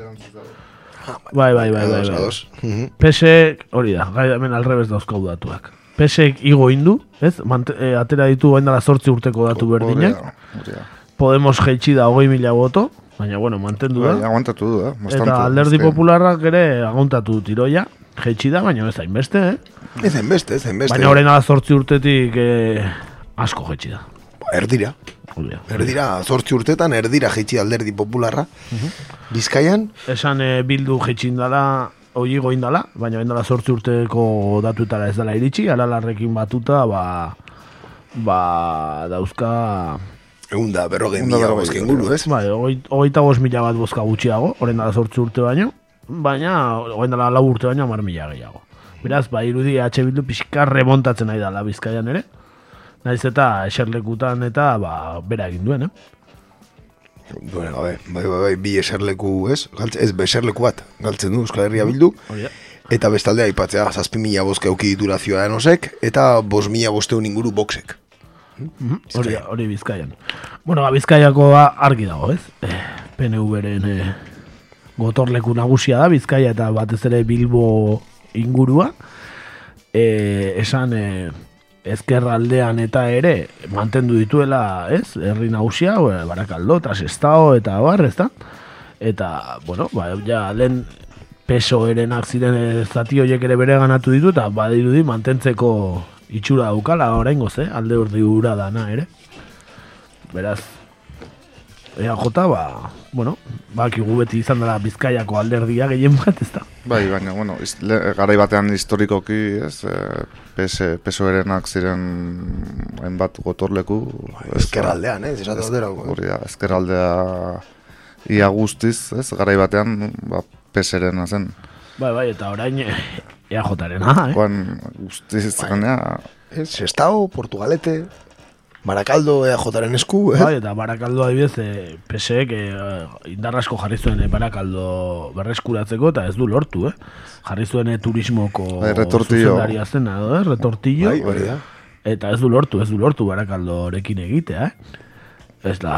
Bai, bai, bai, bai, bai. Mhm. PSek, hori da, gai hemen alrebez dauzkau datuak. PSek igo indu, ez? Mante, e, atera ditu bain dela sortzi urteko datu berdinak. Da, da. Podemos jeitsi da hogei mila boto, baina, bueno, mantendu Bai, da. aguantatu du, eh? Eta alderdi popularrak ere aguntatu du tiroia, jeitsi da, baina ez hainbeste, eh? Ez enbeste, ez enbeste. Baina horren ala sortzi urtetik eh, asko jeitsi da. Erdira, Hori da. erdira, zortzi urtetan, erdira jeitsi alderdi popularra. Bizkaian, Esan eh, bildu jeitsin dala, hoi goindala, baina bendala sortzi urteko datutara ez dela iritsi, alalarrekin batuta, ba, ba, dauzka, eunda berrogei Eunda mila berrogei, bozka inguru, ez? bai, hogei- hogeita bost mila bat bozka gutxiago, horren dala sortzi urte baino, baina, horren dala lau urte baino, mar mila gehiago. Beraz, ba, irudi H bildu pixka remontatzen nahi dala bizkaian ere, Naiz eta eserlekutan eta ba, bera egin duen, eh? Duen gabe, bai, bai, bai, bi eserleku, ez? Galtze, ez, beserleku bat, galtzen du Euskal Herria bildu. Hori. Eta bestalde aipatzea, zazpi mila bozka euki ditura Ciudadanosek, eta bos mila bosteun inguru boxek. Hori, hori bizkaian. Bueno, ba, bizkaiako argi dago, ez? Eh, PNV-ren eh, gotorleku nagusia da, bizkaia eta batez ere Bilbo ingurua. Eh, esan eh, ezkerraldean eta ere mantendu dituela, ez? Herri nagusia, eh, Barakaldo, eta Sestao eta bar, ez da? Eta, bueno, ba, ja, lehen peso erenak ziren eh, zati horiek ere bere ganatu ditu, eta badirudi mantentzeko itxura daukala oraingoz, eh? alde urdi ura dana ere. Beraz, EAJ, ba, bueno, bakigu beti izan dela Bizkaiako alderdia gehien bat, ez da. Bai, baina, bueno, iz, le, garai batean historikoki, ez, e, PS, PSOE-renak ziren hainbat gotorleku. ez, Ezkerraldean, ez? Esate aldera. Hori da, ezkerraldea ia guztiz, ez, garai batean, ba, PSRena zen. Bai, bai, eta orain eh, EAJ-arena, eh? Koan guztiz ganea, Ez, Sestao, Portugalete, Barakaldo EAJaren esku, eh? Bai, eta Barakaldo adibidez, e, PSEek e, indar asko jarri zuen e, Barakaldo berreskuratzeko, eta ez du lortu, eh? Jarri zuen e, turismoko Bai, retortillo. zuzendaria zena, eh? retortillo. Bai, hori da. Eta ez du lortu, ez du lortu Barakaldorekin egitea, eh? Ez da,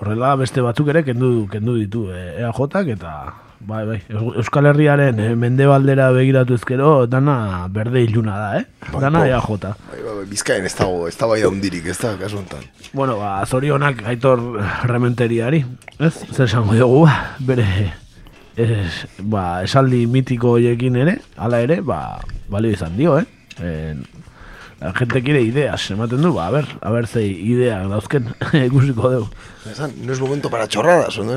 horrela beste batzuk ere kendu, kendu ditu e, EAJak eta bai, bai, Eus- Euskal Herriaren e, mendebaldera begiratu ezkero dana berde iluna da, eh? Dana bai. EAJ. Bai, bai, bai, Bizkaien ez dago, ez da bai hundirik, ez da, kasu honetan. Bueno, ba, zorionak aitor rementeriari, ez? Zer esango dugu, ba, bere es, ba, esaldi mitiko horiekin ere, hala ere, ba, balio izan dio, eh? En, la gente quiere ideas, ematen du, ba, a ver, a ver ze ideak dauzken, ikusiko dugu. Esan, no es momento para chorradas, no?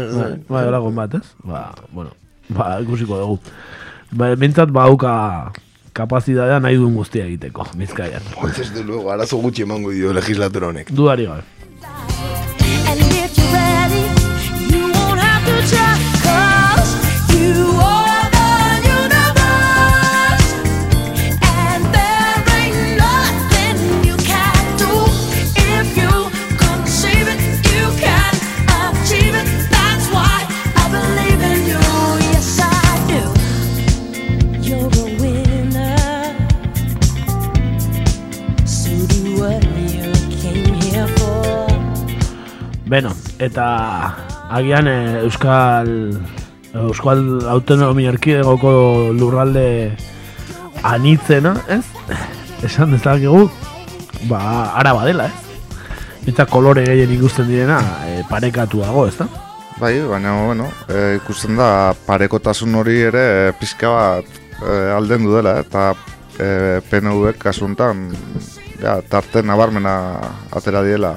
Holagon bat, ez? Ba, bueno, ba, ikusiko dugu. Ba, bintzat ba, hauka kapazitatea nahi duen guztia egiteko, bizkaian. Pues desde luego, arazo gutxi emango dio legislatura honek. Dudari gabe. Beno, eta agian eh, Euskal Euskal Autonomia Erkidegoko lurralde anitzena, ez? Esan dezakegu, ba, araba dela, ez? Eta kolore gehien ikusten direna e, parekatuago, ez da? Bai, baina, bueno, e, ikusten da parekotasun hori ere e, pixka bat e, aldendu dela, eta e, PNV kasuntan ja, tarte nabarmena atera diela.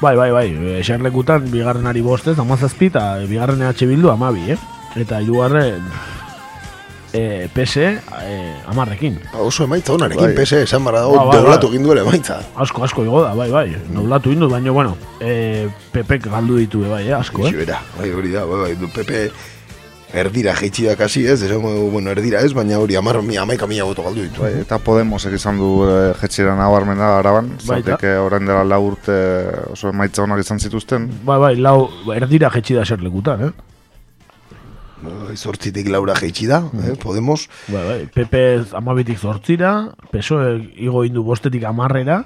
Bai, bai, bai, eserlekutan bigarrenari bostez, amazazpi, eta bigarren EH Bildu amabi, eh? Eta hirugarren e, PS e, amarrekin. Ba, oso emaitza honarekin, Bai. PSE, esan barra dago, Ba, bai, doblatu bai. egin duela emaitza. Asko, asko igo da, bai, bai. Noblatu indu, baina, bueno, e, Pepek galdu ditu, bai, eh, asko, Ixi eh? bera, bai, hori da, bai, bai, du Pepe erdira jeitsi da kasi, ez, esango dugu, bueno, erdira ez, baina hori amar, mi, amaika mila boto galdu ditu. Bai, eta Podemosek izan du e, jetxera nabarmena araban, Baita. zatek orain dela lau urte oso emaitza onak izan zituzten. Bai, bai, lau, erdira jetxi da serlekutan, eh? Bai, Zortzitik laura jeitsi da, eh, Podemos, Bai, bai, Pepe amabitik zortzira, PSOE igo indu bostetik amarrera,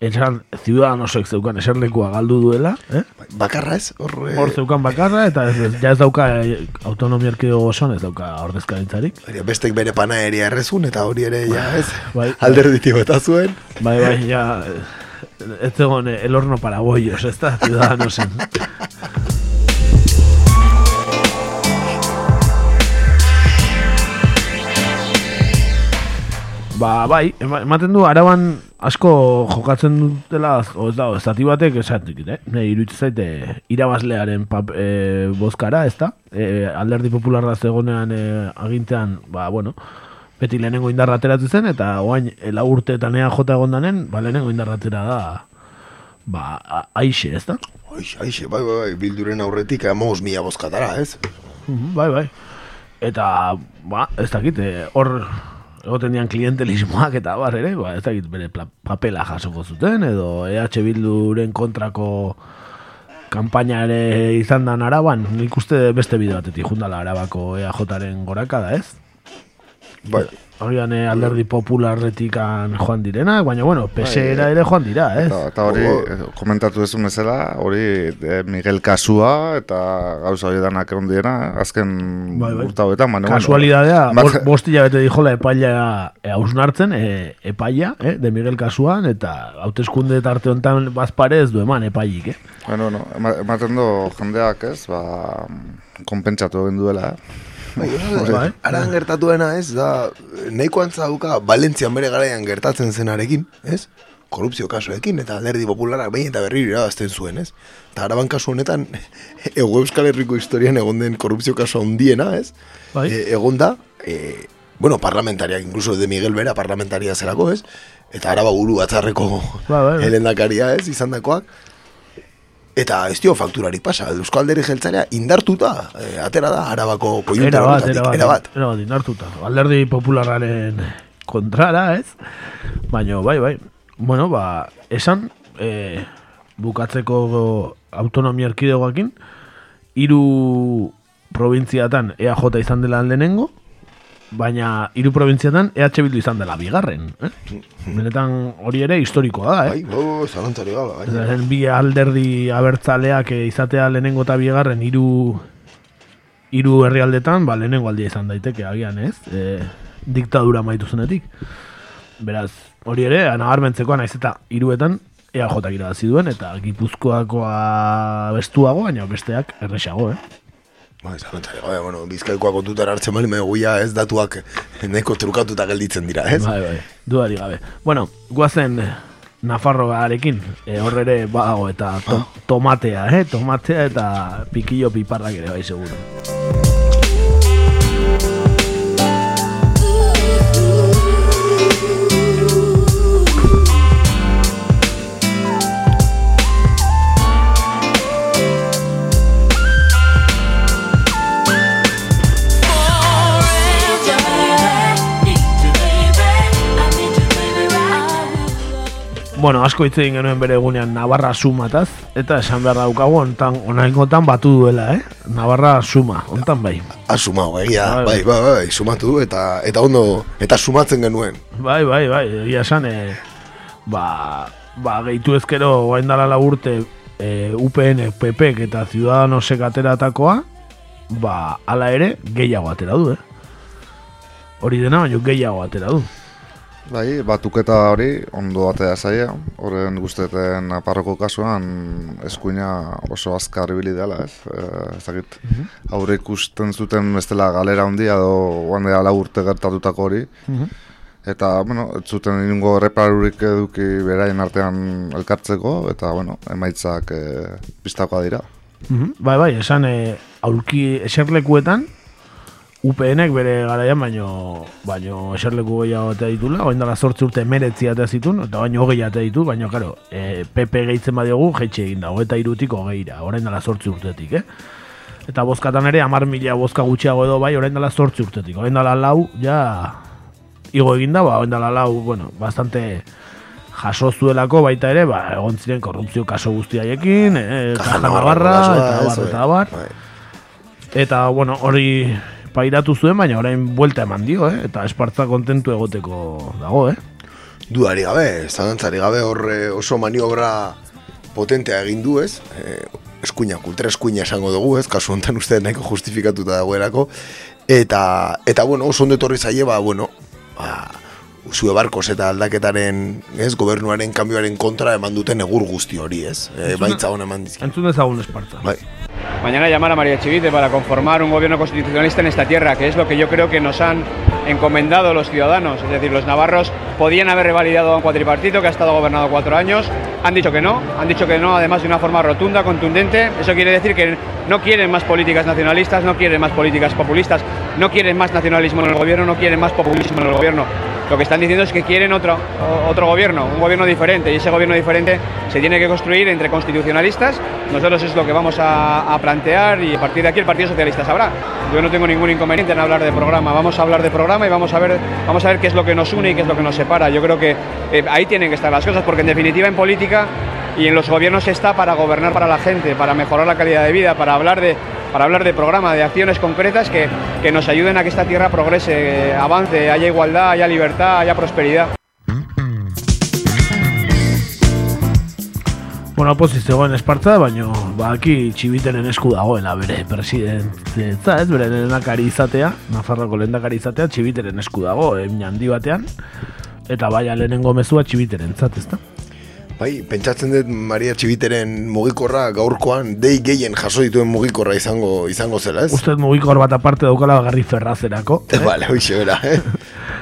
esan Ciudadanosek zeukan eserlekua galdu duela, eh? bakarra ez, hor, eh, Hor zeukan bakarra, eta ez, ez, ja ez dauka eh, autonomia erkidego osoan, ez dauka ordezkaritzarik. Bestek bere panaeria errezun, eta hori ere, ja, ez, Bai. alderditik bota zuen. Bai, bai, ja, ez zegoen eh, el horno para bollos, ez da, Ciudadanosen. Ba, bai, ema- ematen du, araban asko jokatzen dutela, ez da, estati batek esatik, eh? Ne, iruditzen zaite, irabazlearen pap, e, bozkara, ez da? E, alderdi popularra zegonean e, agintean, ba, bueno, beti lehenengo indarra ateratzen zen, eta oain e, lau urteetan ea jota egondanen, ba, lehenengo indarra atera da, ba, a- aixe, ez da? Aixe, aixe, bai, bai, bai, bilduren aurretik amogos mila bozkatara, ez? Bai, bai. Eta, ba, ez dakit, eh, hor egoten dian klientelismoak eta bar ere, ba, ez dakit bere papela jasoko zuten, edo EH Bilduren kontrako kanpaina ere izan dan araban, nik uste beste bide batetik jundala arabako EAJaren gorakada, ez? Bai. Agian eh, alderdi popularretikan joan direnak, baina bueno, PSera ere joan dira, ez? Eta, eta hori, eh, komentatu ez bezala, hori eh, Miguel Kasua eta gauza hori danak egon dira, azken Bai, bai. urte hauetan, baina, Kasualidadea, bueno, bost, bost hilabete dijola epaia e, hausnartzen, e, epaia, eh, de Miguel Kasuan, eta hauteskunde tarte honetan bazpare ez du eman epaiik, eh? Bueno, no, ema- ematen du jendeak, ez, ba, konpentsatu egin duela, Bai, Bai. bai. Aran gertatuena ez, da, nahiko antzauka Valentzian bere garaian gertatzen zenarekin, ez? Korrupzio kasuekin eta alderdi popularak behin eta berriro irabazten zuen, ez? Eta araban kasu honetan, ego euskal herriko historian egon den korrupzio kasu handiena, ez? Bai. E, egon da, e, bueno, parlamentariak, incluso de Miguel Bera parlamentaria zelako, ez? Eta araba buru batzarreko Bai, bai, bai. helendakaria, ez? Izandakoak. Eta ez dio fakturari pasa, Eusko Alderi Jeltzarea indartuta, e, atera da, arabako koiuntura bat, era bat, era bat. era bat, indartuta. Alderdi popularraren kontrara, ez? Baina, bai, bai. Bueno, ba, esan, e, bukatzeko autonomia erkidegoakin, hiru probintziatan EAJ izan dela lehenengo, baina hiru probintziatan EH Bildu izan dela bigarren. Eh? Benetan hori ere historikoa da, eh? Bai, bo, zalantzari gabe, bai. Bi alderdi abertzaleak eh, izatea lehenengo eta bigarren hiru hiru herrialdetan, ba lehenengo aldia izan daiteke agian, ez? E, diktadura maitu zenetik. Beraz, hori ere, nabarmentzekoa naiz eta hiruetan EAJ irabazi duen eta Gipuzkoakoa bestuago, baina besteak erresago, eh? Bai, zalantzari gabe, bueno, bizkaikoak kontutan hartzen bali, guia ez datuak neko trukatuta gelditzen dira, ez? Bai, bai, dudarik gabe. Bueno, guazen Nafarroarekin, e, hor ere badago eta to, tomatea, eh? Tomatea eta pikillo piparrak ere bai, seguro. Bueno, asko hitz egin genuen bere egunean Navarra sumataz, eta esan behar daukagu ontan, onaingotan batu duela, eh? Navarra suma, ontan bai. Asuma, egia, Bai, bai, bai, bai, sumatu du, eta, eta ondo, eta sumatzen genuen. Bai, bai, bai, egia esan, e, ba, ba, gehitu ezkero guain dala la urte e, UPN, PP eta Ciudadanosek ateratakoa, ba, ala ere, gehiago atera du, eh? Hori dena, baina gehiago atera du. Bai, batuketa hori ondo batea zaia, horren guzteten aparroko kasuan eskuina oso azkar ibili dela, ez? E, ez dakit, aurre ikusten zuten bestela galera handia edo guan dela lau urte gertatutako hori. Eta, bueno, ez zuten inungo erreparurik eduki beraien artean elkartzeko, eta, bueno, emaitzak e, biztakoa dira. Mhm. Bai, bai, esan e, aulki eserlekuetan, UPNek bere garaian baino, baino eserleku gehiago atea ditula, oin dela sortzi urte meretzi atea zitun, eta baino hogei atea ditu, baino, karo, e, PP gehitzen badiogu, jeitxe egin da, hogeita irutik hogeira, orain dela sortzi urtetik, eh? Eta bozkatan ere, amar mila bozka gutxiago edo bai, orain dela sortzi urtetik, orain dela lau, ja, igo egin da, ba, orain dela lau, bueno, bastante jaso zuelako baita ere, ba, egon ziren korrupzio kaso guztiaiekin, eh, Caja Navarra, eta abar, eta abar. Bai. Eta, bueno, hori pairatu zuen, baina orain buelta eman dio, eh? Eta espartza kontentu egoteko dago, eh? Dudari gabe, zalantzari gabe horre oso maniobra potentea egin du, ez? E, eskuina, kultura eskuina esango dugu, ez? Kasu honetan uste nahiko justifikatuta dagoelako. Eta, eta bueno, oso ondo etorri zaie, ba, bueno, ba, zue barkos eta aldaketaren, ez, gobernuaren kanbioaren kontra eman duten egur guzti hori, ez? E, baitza hona eman dizkin. Entzun dezagun espartza. Bai. Mañana llamar a María Chivite para conformar un gobierno constitucionalista en esta tierra, que es lo que yo creo que nos han encomendado los ciudadanos. Es decir, los navarros podían haber revalidado a un cuatripartito que ha estado gobernado cuatro años. Han dicho que no, han dicho que no, además de una forma rotunda, contundente. Eso quiere decir que no quieren más políticas nacionalistas, no quieren más políticas populistas, no quieren más nacionalismo en el gobierno, no quieren más populismo en el gobierno. Lo que están diciendo es que quieren otro, otro gobierno, un gobierno diferente, y ese gobierno diferente se tiene que construir entre constitucionalistas. Nosotros es lo que vamos a, a plantear y a partir de aquí el Partido Socialista sabrá. Yo no tengo ningún inconveniente en hablar de programa. Vamos a hablar de programa y vamos a ver, vamos a ver qué es lo que nos une y qué es lo que nos separa. Yo creo que eh, ahí tienen que estar las cosas, porque en definitiva en política y en los gobiernos está para gobernar para la gente, para mejorar la calidad de vida, para hablar de, para hablar de programa, de acciones concretas que, que nos ayuden a que esta tierra progrese, avance, haya igualdad, haya libertad, haya prosperidad. Bueno, pozik zegoen espartza, baino baki txibiteren esku dagoela bere presidentza, ez bere lehendakari izatea, Nafarroko lehendakari izatea, txibiteren esku dago, handi batean, eta baina lehenengo mezua txibiteren zat, ezta? Bai, pentsatzen dut Maria Txibiteren mugikorra gaurkoan dei gehien jaso dituen mugikorra izango izango zela, ez? Uste mugikor bat aparte daukala bagarri ferrazerako. Eh, Vale, hoxe bera, eh?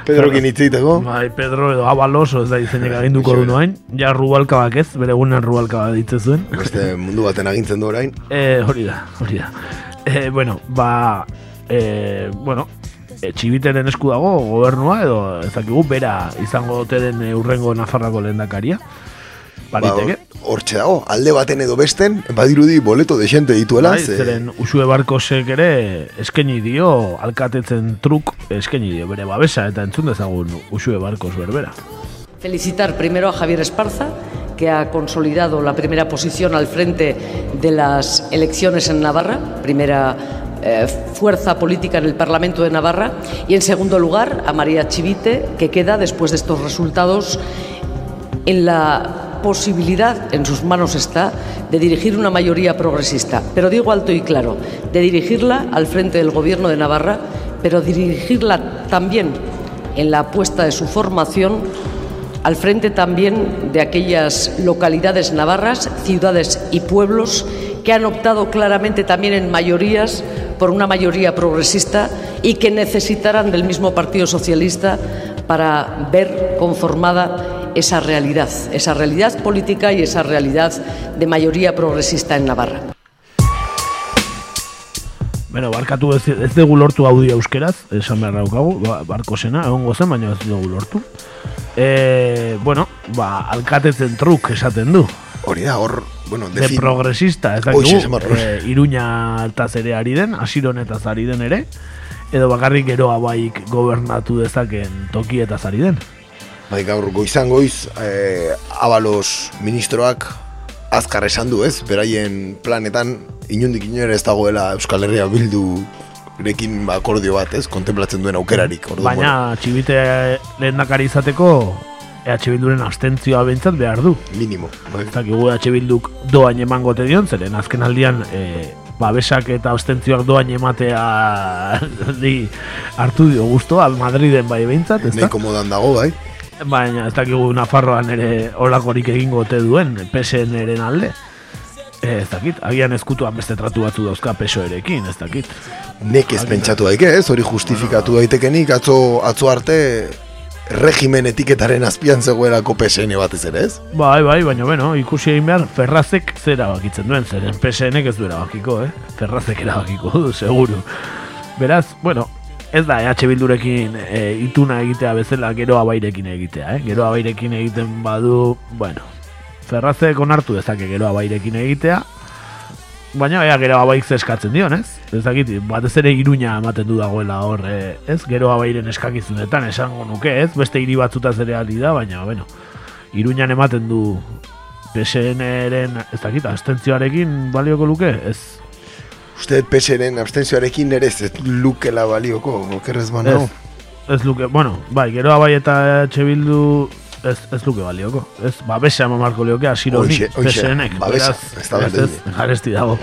Pedrokin hitz egiteko. Bai, Pedro edo Abalos, ez da izenek aginduko du noain. Ja rubalkabak ez, bere egunen rubalkaba ditze zuen. Beste mundu baten agintzen du orain. Eh, hori da, hori da. Eh, bueno, ba, eh, bueno, e, txibiteren esku dago gobernua edo ezakigu bera izango ote den eh, urrengo Nafarrako lehendakaria. Baliteke. Ba, hortxe dago, alde baten edo besten, badirudi boleto desente dituela. Bai, zeren Usue Barkosek ere eskaini dio alkatetzen truk eskaini dio bere babesa eta entzun dezagun Usue Barkos berbera. Felicitar primero a Javier Esparza, que ha consolidado la primera posición al frente de las elecciones en Navarra, primera eh, fuerza política en el Parlamento de Navarra, y en segundo lugar a María Chivite, que queda después de estos resultados en la posibilidad, en sus manos está, de dirigir una mayoría progresista. Pero digo alto y claro, de dirigirla al frente del Gobierno de Navarra, pero dirigirla también en la apuesta de su formación al frente también de aquellas localidades navarras, ciudades y pueblos que han optado claramente también en mayorías por una mayoría progresista y que necesitarán del mismo Partido Socialista para ver conformada esa realidad, esa realidad política y esa realidad de mayoría progresista en Navarra. Bueno, barkatu ez, ez dugu lortu audio euskeraz, esan behar daukagu, ba, barko zena, egongo zen, baina ez dugu lortu. E, bueno, ba, alkatetzen truk esaten du. Hori da, hor, bueno, De progresista, ez dakigu, e, iruña altaz ere ari den, asironetaz ari den ere, edo bakarrik geroa baik gobernatu dezaken tokietaz ari den. Bai, gaur goizan goiz, eh, abalos ministroak azkar esan du, ez? Beraien planetan, inundik inora ez dagoela Euskal Herria bildu rekin ba, akordio bat, ez? Kontemplatzen duen aukerarik. Orduan, Baina txibite lehendakari izateko EH Bilduren abstentzioa behintzat behar du. Minimo. Bai. Ez dakigu EH Bilduk doain emango te dion, zeren azken aldian e, babesak eta abstentzioak doain ematea di hartu dio guztua, Madriden bai behintzat, ez da? Modan dago, bai. Baina ez dakigu Nafarroan ere olakorik egingo ote duen PSN-eren alde. E, ez dakit, agian ezkutuan beste tratu batzu dauzka PSOE-rekin, ez dakit. Nek ez pentsatu daike, ez? Hori justifikatu daitekenik, atzo, atzo arte regimen etiketaren azpian zegoelako PSN batez ere, ez? Bai, bai, baina bueno, ikusi egin behar Ferrazek zera bakitzen duen, zeren PSNek ez du erabakiko, eh? Ferrazek erabakiko du, seguru. Beraz, bueno, ez da EH Bildurekin e, ituna egitea bezala gero abairekin egitea, eh? Gero abairekin egiten badu, bueno, Ferrazek onartu dezake gero abairekin egitea, baina ea gero abaik zeskatzen dion, ez? Ez dakit, batez ere iruña ematen du dagoela hor, eh, ez? Gero abairen eskakizunetan esango nuke, ez? Beste hiri batzutaz ere aldi da, baina, bueno, iruñan ematen du PSN-eren, ez dakit, abstentzioarekin balioko luke, ez? Uste PSN abstentzioarekin ere ez lukela balioko, okerrez banau. Ez, ez luke, bueno, bai, gero abai eta EH Bildu ez, ez luke balioko. Ez, babesa eman marko lioke, asiro ni, PSN-ek. babesa, ez da ez, berdin. garesti dago.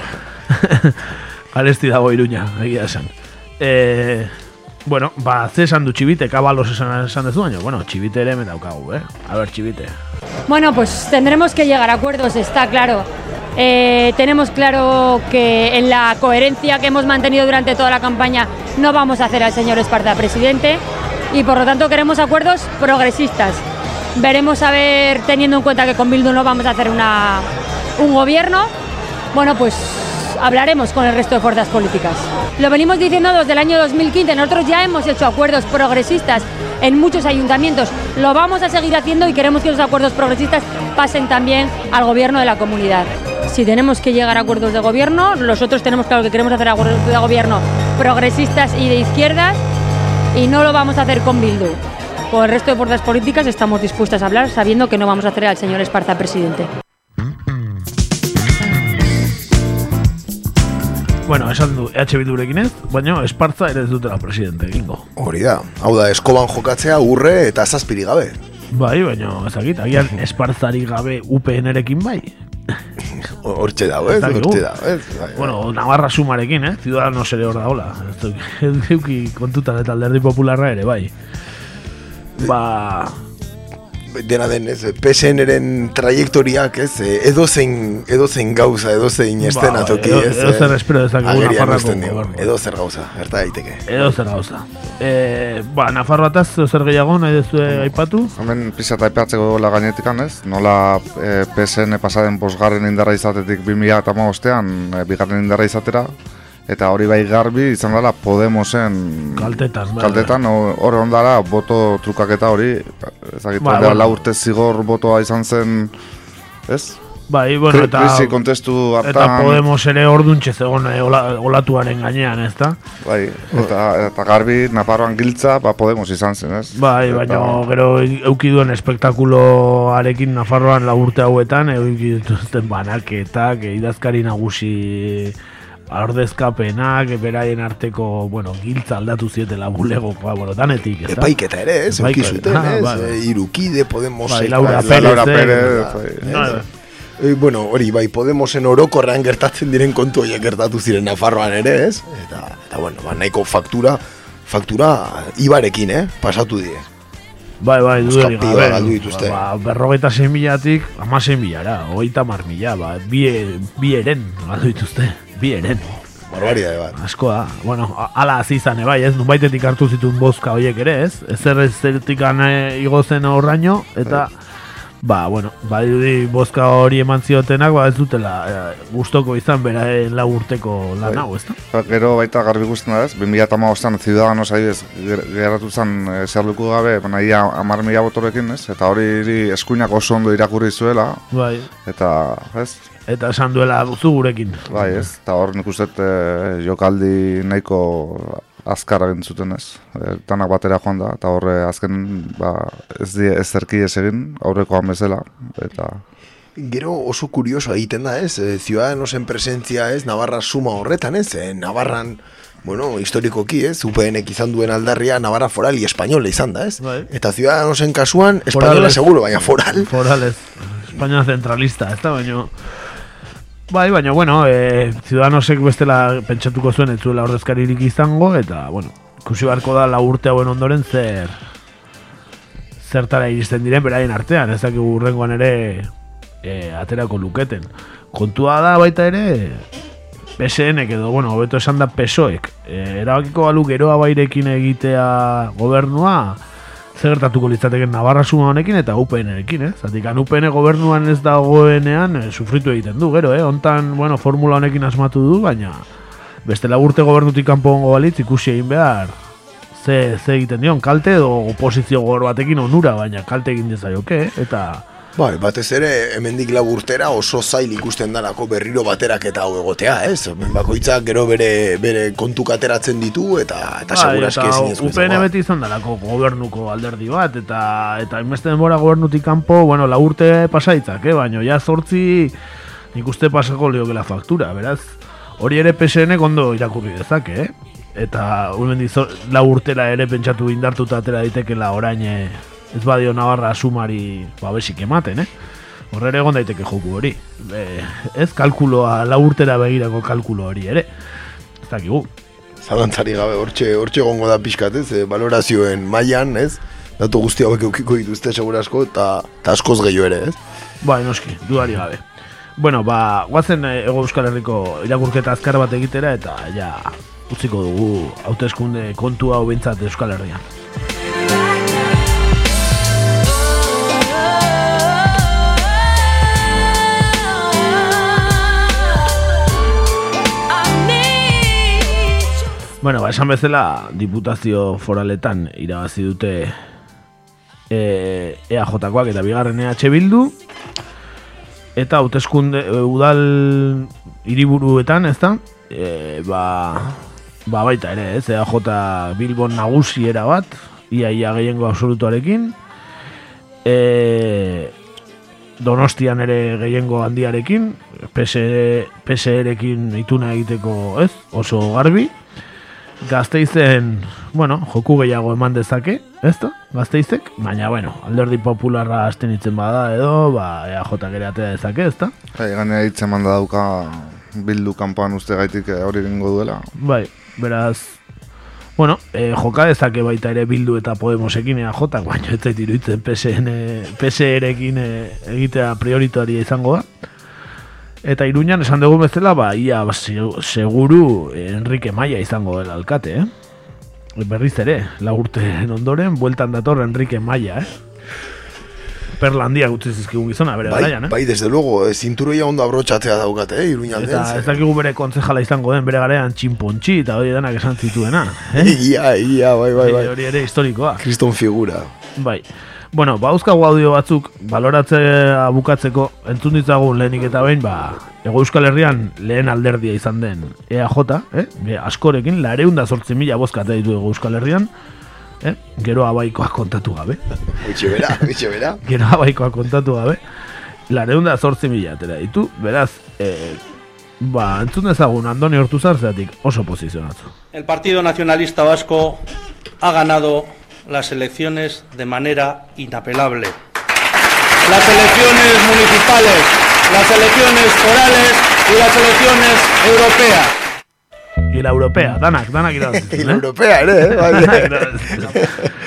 garesti dago iruña, egia esan. E, bueno, ba, ze esan du txibite, kabalos esan, esan dezu, baina, bueno, txibite ere hemen daukagu, eh? A ver, txibite. Bueno, pues tendremos que llegar a acuerdos, está claro. Eh, tenemos claro que en la coherencia que hemos mantenido durante toda la campaña no vamos a hacer al señor Esparta presidente y por lo tanto queremos acuerdos progresistas. Veremos a ver, teniendo en cuenta que con Bildu no vamos a hacer una, un gobierno, bueno, pues hablaremos con el resto de fuerzas políticas. Lo venimos diciendo desde el año 2015, nosotros ya hemos hecho acuerdos progresistas en muchos ayuntamientos, lo vamos a seguir haciendo y queremos que los acuerdos progresistas pasen también al gobierno de la comunidad si tenemos que llegar a acuerdos de gobierno, nosotros tenemos claro que queremos hacer acuerdos de gobierno progresistas y de izquierdas y no lo vamos a hacer con Bildu. Con el resto de fuerzas políticas estamos dispuestas a hablar sabiendo que no vamos a hacer al señor Esparza presidente. Bueno, esan du, EH Bildurekin ez, baina Esparza ere ez dutela presidente egingo. Hori da, hau da, eskoban jokatzea urre eta zazpiri gabe. Bai, baina ezakit, agian Esparzarik gabe UPN-erekin bai. Hortxe dago, ez? Hortxe dago, ez? Bai, bai. Bueno, Navarra sumarekin, eh? Ciudadanos ere hor da, hola. Ez duk- ez duki kontutan eta alderdi popularra ere, bai. Ba, dena den, ez, PSN-eren trajektoriak, ez, eh, edozein, edozein gauza, edozein estena toki, Ba, edo- ez. edozer eh, espero dezakegu Nafarroako uzten dio. gobernua. Edozer gauza, gerta daiteke. edo zer gauza. E, ba, Nafarroataz zer gehiago nahi duzu aipatu? Hemen pixat aipatzeko la gainetikan ez, nola e, PSN pasaden bosgarren indarra izatetik 2000 eta maostean e, bigarren indarra izatera, eta hori bai garbi izan dela Podemosen Kaltetan, bai, kaltetan ho- hor ondara boto trukaketa hori, ezagitu Ba, bueno. la urte zigor botoa izan zen, ez? Bai, bueno, eta... krisi kontestu hartan, Eta Podemos ere orduntxe zegoen eh, ola, olatuaren gainean, ez da? bai, eta, eta garbi Nafarroan giltza, ba Podemos izan zen, ez? Bai, baina gero euki duen espektakuloarekin Nafarroan la urte hauetan, euki dituzten banaketak, idazkari nagusi ordezkapenak, beraien arteko, bueno, giltza aldatu zietela bulegokoa, bueno, danetik, ez da? Epaiketa ere, ez, euki Epaiketa, zuten, ah, ez, bai, bai. eh, irukide, Podemos... Bai, Laura Pérez, Laura eh, Pérez, ez. Eh, bueno, hori, bai, Podemosen orokorrean gertatzen diren kontu horiek gertatu ziren Nafarroan ere, ez? Eta, eta bueno, ba, nahiko faktura, faktura ibarekin, eh? Pasatu die. Bai, bai, piba gabe. galdu dituzte. Ba, berrogeita zein milatik, amazein milara, hogeita mar mila, ba, bi, bi eren galdu dituzte, bi eren. Barbaridade bat. Asko da, bueno, ala hasi izan, eh, bai, ez, nunbaitetik hartu zituen bozka horiek ere, ez? Ezer ez zertikan eh, igo zen horraino, eta, ba, bueno, badirudi bozka hori eman ziotenak, ba, ez dutela eh, gustoko izan beraen lau urteko lan Bai. hau, ez da? Eta Gero baita garbi guztien da ez, 2008an Ciudadanos adibidez ger- geratu zen e, zerluku gabe, baina ia amar mila botorekin ez, eta hori eskuinak oso ondo irakurri zuela, Bai, eta ez, eta esan duela zu gurekin. bai ez, eta hor nik uste e, jokaldi nahiko azkar egin zuten ez, e, tanak batera joan da, eta horre azken ba, ez die ez zerki ez egin, aurrekoan bezala, eta Gero oso kurioso egiten da, ez? E, Ciudadanosen presentzia, ez? Navarra suma horretan, ez? E, Navarran, bueno, historikoki, ez? UPNek izan duen aldarria Navarra foral y española izan da, ez? Bai. Eta Ciudadanosen kasuan, española Forales. seguro, baina foral. Forales, España centralista, ez da, baino... Bai, baina, bueno, e, Ciudadanosek bestela pentsatuko zuen ez zuela ordezkaririk izango, eta, bueno, ikusi beharko da la urte hauen ondoren zer zertara iristen diren beraien artean, ez dakigu urrengoan ere e, aterako luketen. Kontua da baita ere, PSNek edo, bueno, hobeto esan da PSOek, e, erabakiko balu geroa bairekin egitea gobernua, zer gertatuko litzateken Navarra suma honekin eta UPN-ekin, eh? Zatik, UPN gobernuan ez dagoenean eh, sufritu egiten du, gero, eh? Hontan, bueno, formula honekin asmatu du, baina bestela urte gobernutik kanpo gongo balitz ikusi egin behar ze, ze egiten dion, kalte edo oposizio gogor batekin onura, baina kalte egin dezaioke, eh? eta Bai, batez ere, hemendik lau urtera oso zail ikusten dalako berriro baterak eta hau egotea, ez? Bakoitzak gero bere, bere kontuk ateratzen ditu eta eta Bai, ezin eta ez UPN beti izan dalako gobernuko alderdi bat, eta eta inbeste denbora gobernutik kanpo, bueno, la urte pasaitzak, eh? baina ja zortzi nik uste pasako liokela faktura, beraz, hori ere PSN ondo irakurri dezake, eh? Eta hemendik zo- lau urtera ere pentsatu indartuta atera daitekela orain eh, ez badio Navarra sumari babesik ematen, eh? Horrere egon daiteke joku hori. E, ez kalkuloa, lau urtera begirako kalkulo hori ere. Ez dakigu. Zalantzari gabe, hortxe, hortxe gongo da pixkat, ez? E, valorazioen mailan, ez? Datu guzti hauek eukiko dituzte segurasko eta, eta askoz gehiago ere, ez? Bai, noski, dudari gabe. Bueno, ba, guazen eh, Ego Euskal Herriko irakurketa azkar bat egitera eta ja utziko dugu hauteskunde kontu hau bintzat Euskal Herrian. Bueno, ba, esan bezala, diputazio foraletan irabazi dute e, EAJ-koak eta bigarren EH Bildu, eta hauteskunde e, udal hiriburuetan, ez da? E, ba, ba baita ere, ez? EAJ Bilbon nagusiera bat, ia ia gehiengo absolutuarekin. E, Donostian ere gehiengo handiarekin, PSR, PSR-ekin ituna egiteko, ez, oso garbi. Gazteizen, bueno, joku gehiago eman dezake, ez da, gazteizek, baina, bueno, alderdi popularra hasten itzen bada edo, ba, EAJ ere atea dezake, ez da? Bai, ganea hitz eman da dauka bildu kanpoan uste gaitik eh, hori egingo duela. Bai, beraz, bueno, e, joka dezake baita ere bildu eta Podemosekin EAJ, baina ez zait iruditzen PSN, PSR-ekin e, egitea prioritaria izango da. Eta Iruñan esan dugu bezala, ba, ia se- seguru Enrique Maia izango dela alkate, eh? Berriz ere, la urteen ondoren, bueltan dator Enrique Maia, eh? Perla handia gutzi zizkigun gizona, bere Bai, garaian, eh? bai, desde luego, eh, zinturoia ondo abrotxatzea daukate, eh, iruña Eta ez dakigu bere kontzejala izango den, bere garean txinpontxi eta hori denak esan zituena. Eh? Egia, egia, bai, bai, bai. Hori ere historikoa. Kriston figura. Bai. Bueno, ba, audio batzuk baloratzea bukatzeko entzun ditzagun lehenik eta behin, ba, Ego Euskal Herrian lehen alderdia izan den EAJ, eh? Be, askorekin, lareunda sortzi mila bozkate ditu Ego Euskal Herrian, eh? Gero abaikoak kontatu gabe. Itxe bera, itxe bera. Gero abaikoak kontatu gabe. Lareunda sortzi mila atera ditu, beraz, eh, ba, entzun dezagun Andoni Hortuzar zeatik oso posizionatu. El Partido Nacionalista Vasco ha ganado las elecciones de manera inapelable. Las elecciones municipales, las elecciones forales y las elecciones europeas. Y la europea, danak, danak irabazi. Y la europea ere, eh,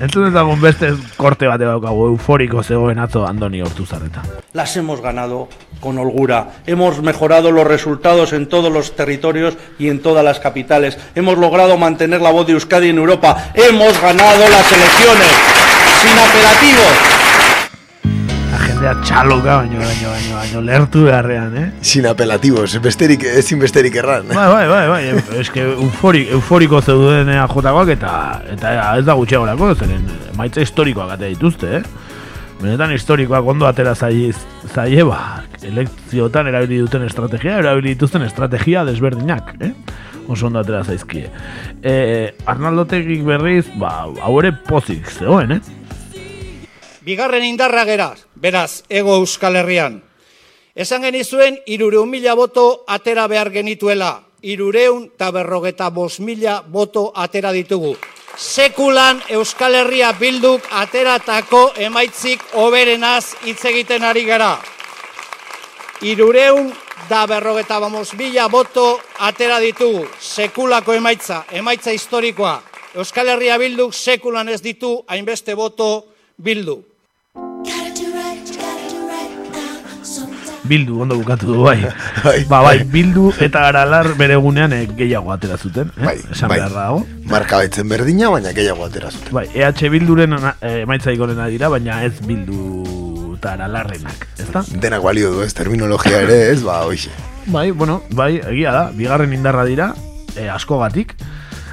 Entzun dezagun beste korte bate daukagu euforiko zegoen atzo Andoni Hortuzarreta. Las hemos ganado con holgura. Hemos mejorado los resultados en todos los territorios y en todas las capitales. Hemos logrado mantener la voz de Euskadi en Europa. Hemos ganado las elecciones sin apelativos. Jendea txaloka baino, baino, baino, baino, lertu beharrean, eh? Sin apelativos, besterik, ezin besterik erran. Bai, bai, bai, bai, eske euforik, euforiko zeuden jotakoak eta eta ez da gutxiagorako, zeren maitza historikoak ate dituzte, eh? Benetan historikoak ondo atera zaie, zaie ba, elekziotan erabili duten estrategia, erabili dituzten estrategia desberdinak, eh? Oso ondo atera zaizkie. Eh, Arnaldotegik berriz, ba, hau ere pozik zegoen, eh? Bigarren indarra geraz, beraz, ego euskal herrian. Esan genizuen, irureun mila boto atera behar genituela. Irureun eta berrogeta bos mila boto atera ditugu. Sekulan Euskal Herria bilduk ateratako emaitzik oberenaz hitz egiten ari gara. Irureun da berrogeta bamos mila boto atera ditugu. Sekulako emaitza, emaitza historikoa. Euskal Herria bilduk sekulan ez ditu hainbeste boto bildu. Bildu, ondo bukatu du, bai. ba, bai, bildu eta aralar bere egunean eh, gehiago atera zuten, eh? Bai, Esan bai. behar dago. Marka betzen berdina, baina gehiago atera zuten. Bai, EH Bilduren eh, emaitza ikonena dira, baina ez Bildu eta aralarrenak, ezta? Denak balio du ez, terminologia ere ez, ba, hoxe. Bai, bueno, bai, egia da, bigarren indarra dira, e, askogatik,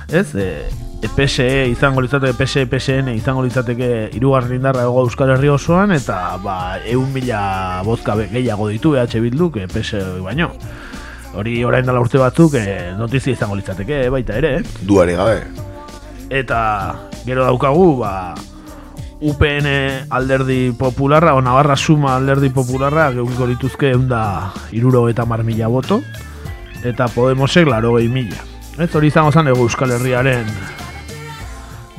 ez? E, e, PSE izango litzateke, PSE, PSN izango litzateke irugarren indarra ego Euskal Herri osoan, eta ba, eun mila bozka gehiago ditu EH Bilduk, e, PSE baino. Hori orain dela urte batzuk, e, notizia izango litzateke, eh, baita ere, eh? Duare gabe. Eta gero daukagu, ba, UPN alderdi popularra, o Navarra Suma alderdi popularra, geukiko dituzke eunda iruro eta mar mila boto, eta Podemosek laro gehi mila. Ez hori izango ego Euskal Herriaren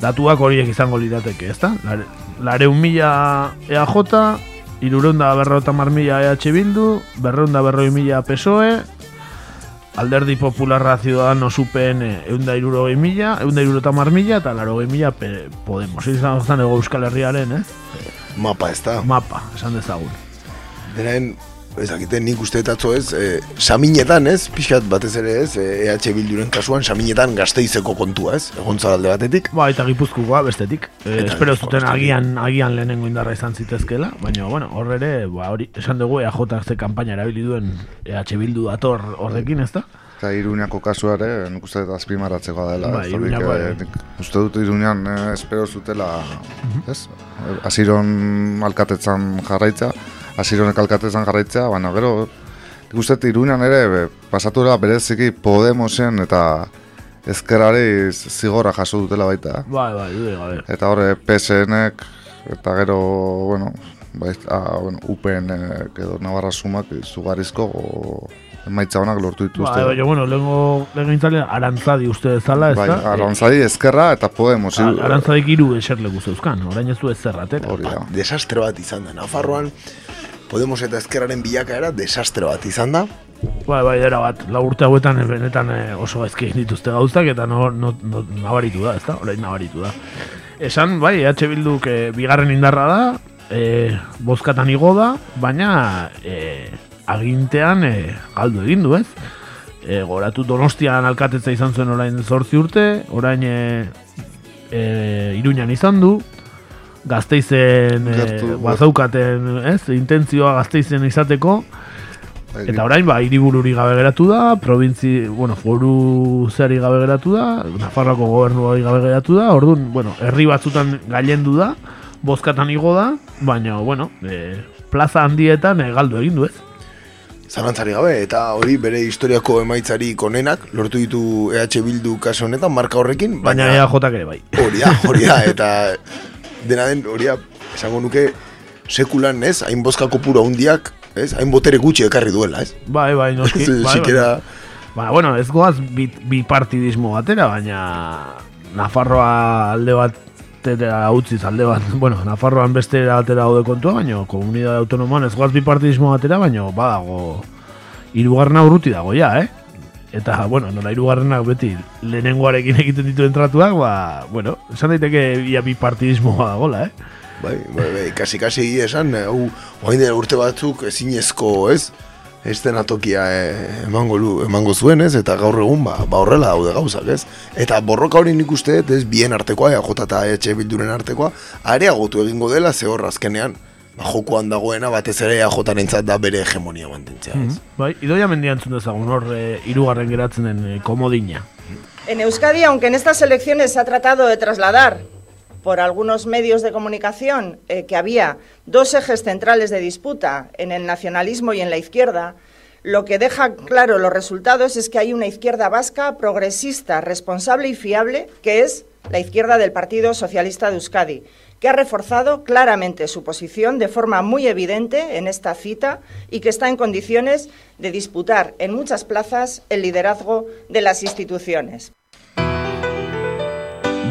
datuak horiek izango lirateke, ezta? Lare, lareun mila EAJ, irureunda berrota mar mila EH Bildu, berreunda berroi mila PSOE, Alderdi Popularra Ciudadanos UPN eunda iruro mila, eunda iruro eta mar mila, eta laro mila Podemos. Zen ego Euskal Herriaren, eh? Mapa ez da. Mapa, esan dezagun. Denen, ezakiten nik uste etatzo ez, e, saminetan ez, pixkat batez ere ez, e, EH Bilduren kasuan, saminetan gazteizeko kontua ez, egon alde batetik. Ba, eta gipuzkoa bestetik. E, Eta espero zuten agian, agian lehenengo indarra izan zitezkela, baina, bueno, hor ere, ba, hori, esan dugu EAJ ze kanpaina erabili duen EH Bildu dator horrekin, ez da? Eta Iruñako kasua ere, nik uste dut azpimarratzekoa dela. Eh, ere. nik uste dut Iruñan eh, espero zutela, ez? Asiron alkatetzan jarraitza, Asironek alkatetzan jarraitza, baina gero, nik uste dut Iruñan ere be, pasatu dela bereziki Podemosen eta ezkerari zigorra jaso dutela baita. Bai, bai, dude gabe. Eta horre PSNek, eta gero, bueno, bai, a, bueno, upen eh, edo Navarra sumak izugarrizko o, emaitza honak lortu dituzte. Ba, baina, bueno, lehenko lehenko arantzadi uste bezala, ez Bai, da? Arantzadi ezkerra eta Podemos. A- Arantzadik hiru eserleku zeuzkan, orain ez du ez zerratera. Hori da. Desastre bat izan da. Nafarroan, Podemos eta Ezkerraren bilakaera desastre bat izan da. Bai, bai, era bat, lau urte hauetan eh, benetan eh, oso gaizki dituzte gauzak eta no, no, no, nabaritu da, ezta? Orain nabaritu da. Esan, bai, EH Bilduk eh, bigarren indarra da, eh, bozkatan igo da, baina eh, agintean eh, galdu egin du, ez? Eh, goratu Donostian alkatetza izan zuen orain zortzi urte, orain eh, eh, Iruñan izan du, Gazteizen eh, bazaukaten, ez? Intentzioa Gazteizen izateko, Bai, Eta orain, ba, hiribururi gabe geratu da, provintzi, bueno, foru zeri gabe geratu da, Nafarroako gobernuari gabe geratu da, orduan, bueno, herri batzutan gailendu da, bozkatan igo da, baina, bueno, e, plaza handietan e, galdu egin du ez. Zalantzari gabe, eta hori bere historiako emaitzarik onenak lortu ditu EH Bildu kaso honetan marka horrekin, Baina EAJak ere bai. Hori da, hori da, eta dena den hori esango nuke sekulan, ez, hain bozka kopuru handiak, ez, hain botere gutxi ekarri duela, ez? Bai, bai, noski. Ze- bai, sikera- Ba, bueno, ez goaz bi, bipartidismo batera, baina Nafarroa alde batera utziz alde bat, bueno, Nafarroan beste batera daude kontua, baina komunidade autonomoan ez goaz bipartidismo batera, baina badago hirugarrena urruti dago ja, eh? Eta, bueno, nola hirugarrenak beti lehenengoarekin egiten dituen tratuak, ba, bueno, esan daiteke ia bipartidismoa dagola, eh? Bai, bai, bai, kasi kasi esan, eh, hau, oain dela urte batzuk ezinezko, ez? Ez tokia eh, emango, lu, emango zuen, ez? Eta gaur egun, ba, ba horrela daude gauzak, ez? Eta borroka hori nik uste, ez, bien artekoa, EAJ eta EH Bilduren artekoa, areagotu egingo dela, ze hor azkenean, jokoan dagoena, batez ere EAJaren da bere hegemonia mantentzea, ez? Bai, idoia mendia entzun dezagun hor hirugarren geratzen den komodina. En Euskadi, aunque en estas elecciones se ha tratado de trasladar por algunos medios de comunicación eh, que había dos ejes centrales de disputa en el nacionalismo y en la izquierda, lo que deja claro los resultados es que hay una izquierda vasca progresista, responsable y fiable, que es la izquierda del Partido Socialista de Euskadi, que ha reforzado claramente su posición de forma muy evidente en esta cita y que está en condiciones de disputar en muchas plazas el liderazgo de las instituciones.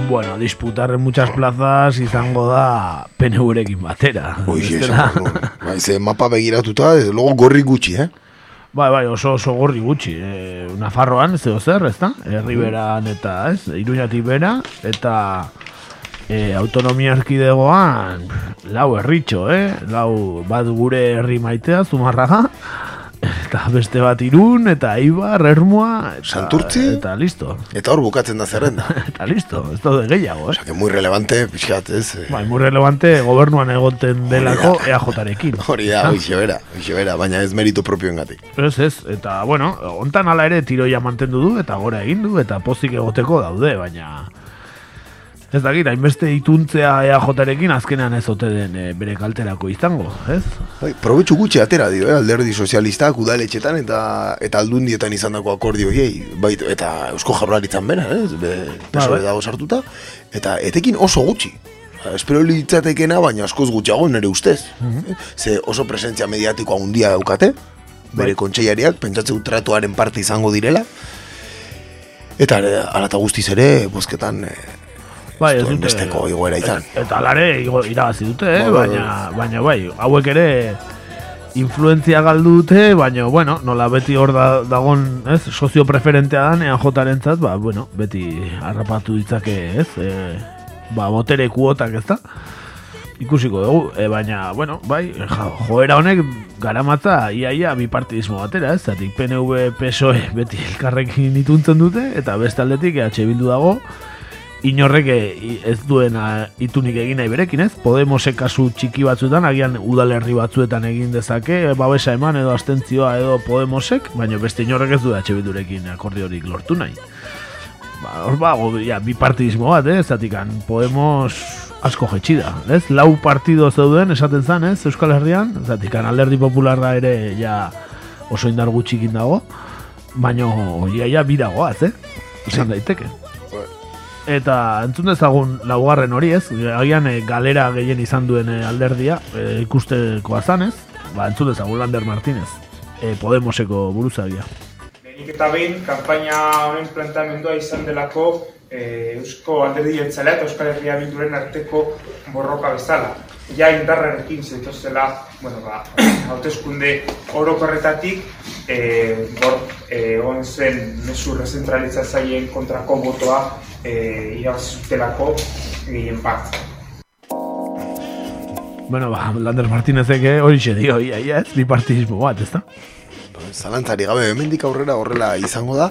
Bueno, disputar en muchas plazas izango da PNV-rekin batera. Hoxe, Bestela- esan, bai, ze mapa begiratuta, ez, logo gorri gutxi, eh? Bai, bai, oso oso gorri gutxi. E, Nafarroan, ez edo zer, ez da? Herriberan eta, ez, iruñatik bera, eta e, autonomia erkidegoan lau herritxo, eh? Lau bat gure herri maitea, zumarraga, eta beste bat irun, eta Eibar, Ermua, eta, Santurtzi? eta listo. Eta hor bukatzen da zerrenda. eta listo, ez daude gehiago, eh? Osea, que muy relevante, pixkat, ez? eh, Bai, muy relevante gobernuan egoten delako EAJarekin. Hori da, bera, bera, baina ez meritu propioengatik. Ez ez, eta bueno, hontan hala ere tiroia mantendu du eta gora egin du eta pozik egoteko daude, baina ez dakit, hainbeste ituntzea EAJarekin azkenean ez ote den e, bere kalterako izango, ez? Bai, probetxu gutxi atera dio, eh? alderdi sozialistak udaletxetan eta eta aldundietan izandako akordioiei, bai, eta Eusko Jaurlaritzan bera, eh? Be, PSOE bai. dago sartuta, eta etekin oso gutxi. Espero litzatekena, baina askoz gutxiago nire ustez. Eh? Ze oso presentzia mediatikoa handia daukate, bere Bai. kontseilariak, pentsatze dut tratuaren parte izango direla, eta ere, ala eta guztiz ere, bozketan Bai, ez dute- besteko igoera izan. Eta alare igo- irabazi dute, eh? Bai, bai, baina, baina bai, hauek ere influentzia galdu dute, baina, bueno, nola beti hor da, dagon, ez, sozio preferentea dan, EAJaren zat, ba, bueno, beti harrapatu ditzake, ez, e, ba, botere kuotak, ez da? Ikusiko dugu, e, baina, bueno, bai, ja, joera honek garamatza iaia bipartidismo batera, ez? Zatik PNV, PSOE beti elkarrekin ituntzen dute, eta beste aldetik EH Bildu dago, inorrek e- ez duen a, itunik egin nahi berekin, ez? Podemosek kasu txiki batzuetan, agian udalerri batzuetan egin dezake, e, babesa eman edo astentzioa edo Podemosek, baina beste inorrek ez du EH Bildurekin akordiorik lortu nahi. Ba, hor bago, ja, bi partidismo bat, eh? Zatikan, Podemos asko jetxi da, ez? Lau partido zeuden, esaten zan, ez? Euskal Herrian, zatikan alderdi popularra ere ja oso indar gutxikin dago, baina ja, ja bi dagoaz, eh? Izan daiteke. Eta entzun dezagun laugarren hori ez, agian eh, galera gehien izan duen eh, alderdia eh, ikustekoa zan ez, ba, entzun dezagun Lander Martínez, eh, Podemoseko buruzagia. Nik eta behin, kanpaina honen planteamendua izan delako e, Eusko Alderdi Jeltzalea eta Euskal Herria Bilduren arteko borroka bezala. Ja indarrarekin zetozela, bueno, ba, hauteskunde orokorretatik, e, gor, e, on zen mesu rezentralizatzaileen kontrako botoa e, irabazutelako gehien bat. Bueno, ba, Lander Martínezek eh, hori xe dio, ia, ia, ez, bipartidismo bat, ez da? Zalantzari gabe, hemendik aurrera horrela izango da,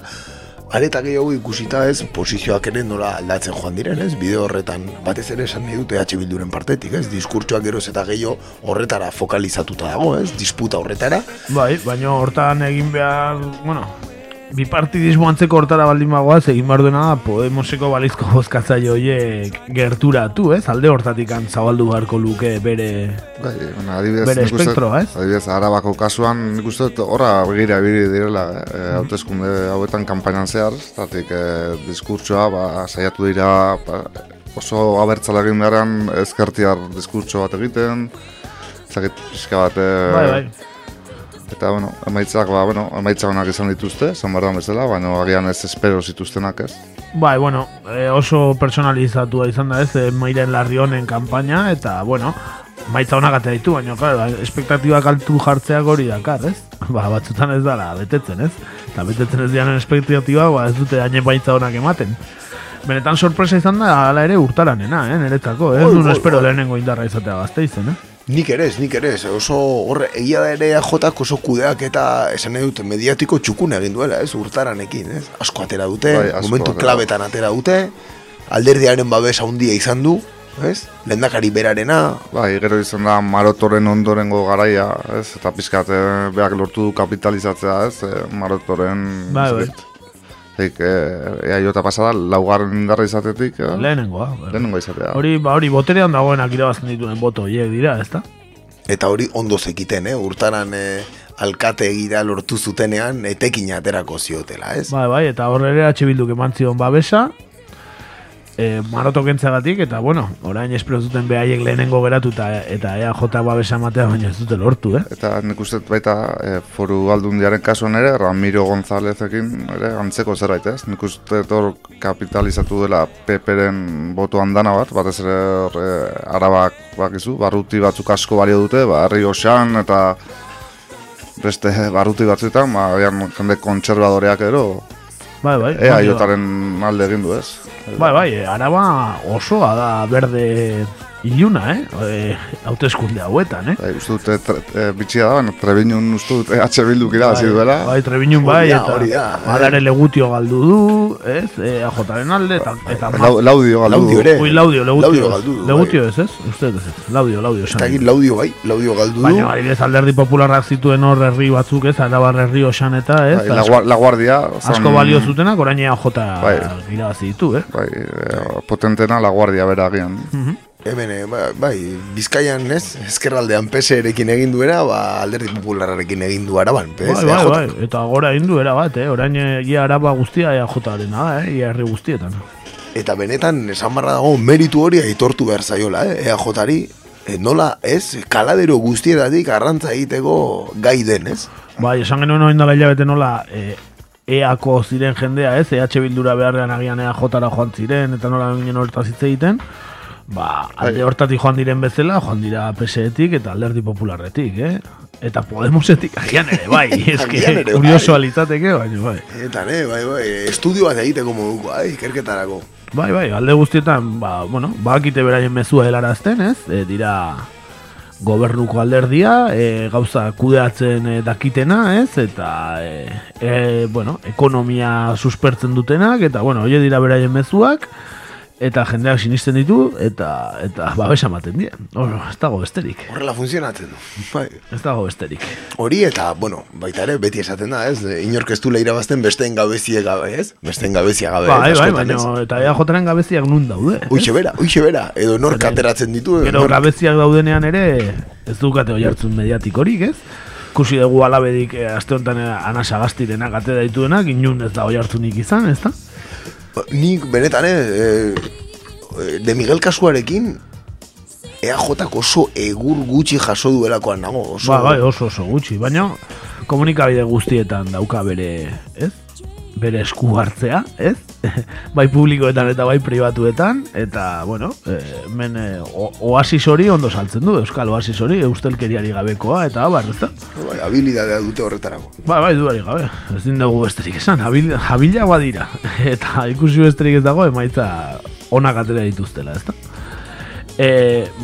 areta gehiago ikusita ez, posizioak ere nola aldatzen joan diren, ez, bideo horretan batez ere esan nahi dute H Bilduren partetik, ez, diskurtsoak geroz eta gehiago horretara fokalizatuta dago, ez, disputa horretara, Bai, baina hortan egin behar, bueno, bipartidismo antzeko hortara baldin bagoaz, egin behar duena Podemoseko balizko bozkatzaile horiek gerturatu, ez? Alde hortatik zabaldu beharko luke bere, Bai, bueno, adibidez, bere espektroa, ez? Adibidez, arabako kasuan, nik uste horra begira ibili direla, eh, hauteskunde hauetan kanpainan zehar, zatik eh, diskurtsoa, ba, saiatu dira ba, oso abertzala egin beharren ezkertiar diskurtso bat egiten, zakit pixka bat, eh, Bai, bai. Eta, bueno, emaitzak, ba, bueno, emaitza onak izan dituzte, zan behar da bezala, baina agian ez espero zituztenak ez. Bai, bueno, eh, oso personalizatua izan da ez, eh, Mairen Larrionen kanpaina, eta, bueno, maitza honak atea ditu, baina, claro, espektatibak altu jartzeak hori dakar, ez? Ba, batzutan ez dara, betetzen, ez? Eta betetzen ez dianen espektatibak, ba, ez dute haine maitza honak ematen. Benetan sorpresa izan da, hala ere urtaranena, eh, niretzako, eh? Bai, espero lehenengo indarra izatea gazte izen, eh? Nik ere ez, nik ere ez, oso horre, egia da ere AJak oso kudeak eta esan nahi dute mediatiko txukun egin duela, ez, urtaranekin, ez, asko atera dute, Bai, asko momentu atera. klabetan atera dute, alderdiaren babes handia izan du, ez, lehendakari berarena, Bai, gero izan da marotoren ondorengo garaia, ez? Eta pizkat eh, beak lortu du kapitalizatzea, ez? Eh, marotoren... Bai, bai. Zeik, eh, ea jota pasada, laugarren indarra izatetik... Eh, Lehenengoa. bai. Lehenengoa izatea. Hori, ba, hori boterean dagoenak irabazten dituen boto horiek dira, ezta? eta hori ondo zekiten, eh, urtaran eh, alkate egira lortu zutenean, etekin aterako ziotela, ez? Bai, bai, eta horre ere H Bilduk eman zion babesa, e, maroto kentzagatik, eta bueno, orain espero zuten behaiek lehenengo geratu eta, EAJ babesa ematea baina ez dute lortu, eh? Eta nik uste baita eh, foru aldundiaren kasuan ere, Ramiro Gonzalezekin ere antzeko zerbait ez. Nik uste hor kapitalizatu dela PP-ren boto handana bat, batez ere eh, arabak bakizu, barruti batzuk asko balio dute, ba, herri osan eta beste barruti batzuetan, ba, jende kontserbadoreak ero, Bai, bai. ea baina- jotaren alde egin du ez. Bai, bai, e, araba osoa da berde iluna, eh? E, hauteskunde hauetan, eh? Bai, uste dute tre, e, bitxia da, baina Trebiñun uste dut EH Bilduk irabazi duela. Bai, Trebiñun bai, Hori da, eta hori da, ere legutio galdu du, ez? E, AJaren alde, eta... eta Lau- Laudio galdu du. Laudio ere. Ui, laudio, legutio. Laudio galdu du, bai. legutio ez, ez? Uste ez, ez? Laudio, laudio. Eta egin laudio bai, laudio galdu du. Baina, adibidez, alderdi popularrak zituen hor herri batzuk, ez? Arabar herri osan eta, ez? Bai, la, Asko- la Guardia. Asko balio zutenak, orain AJ Bai. irabazi ditu, eh? Bai, e, potentena La Guardia bera agian. Hemen, eh, bai, bai, Bizkaian, ez, ezkerraldean PSRekin egin duera, ba, alderdi popularrarekin egin du araban, PS, Bai, bai, bai, eta gora indu era bat, eh? Orain eh, ia araba guztia EAJarena da, eh? Ia herri guztietan. Eta benetan, esan barra dago, meritu hori aitortu behar zaiola, eh? EAJari, eh, nola, ez, kaladero guztietatik arrantza egiteko gai den, ez? Bai, esan genuen hori dela hilabete nola e, EAko ziren jendea, ez? EH bildura beharrean agian EAJara joan ziren, eta nola ginen hortaz hitz egiten. Ba, alde Bai. hortatik joan diren bezala, joan dira PSetik eta alderdi popularretik, eh? Eta Podemosetik agian ere, bai, eske, ere, bai. kurioso alizateke, baina, bai. Eta, ne, bai, bai, estudio bat egiteko moduko, bai, ikerketarako. Bai, bai, alde guztietan, ba, bueno, bakite beraien mezua helarazten, ez? E, dira gobernuko alderdia, e, gauza kudeatzen e, dakitena, ez? Eta, e, e, bueno, ekonomia suspertzen dutenak, eta, bueno, hori dira beraien mezuak, eta jendeak sinisten ditu, eta, eta babesa ematen die. Hor, ez dago besterik. Horrela funtzionatzen du, bai. Ez dago besterik. Hori eta, bueno, baita ere, beti esaten da, ez? Inork ez du irabazten besteen gabezie gabe, ez? Besteen gabezia gabe, Bai, bai, baina, eta EAJaren gabeziak nun daude. ez? Uixe bera, uixe bera, edo nork ateratzen ditu, edo Gero nork- gabeziak daudenean ere ez dukate oi hartzun mediatikorik, ez? Kusi dugu alabedik eh, aste honetan eh, Ana Sagastirenak ate daituenak, inun ez da oi hartzunik izan, ez da? Nik benetan, eh, eh, de Miguel kasuarekin, EAJ oso egur gutxi jaso duelakoan nago. Oso, Ba, bai, oso oso gutxi, baina komunikabide guztietan dauka bere, ez? Bere esku hartzea, ez? bai publikoetan eta bai pribatuetan, eta, bueno, eh, hemen eh, o- oasis hori ondo saltzen du, Euskal oasis hori, eustelkeriari gabekoa, eta abar, ez da? Bai, habilidadea dute horretarako. Ba, bai, duari gabe, ez dugu besterik esan, habil, habila badira, eta ikusi besterik ez dago, emaitza onak atera dituztela, ez da? E,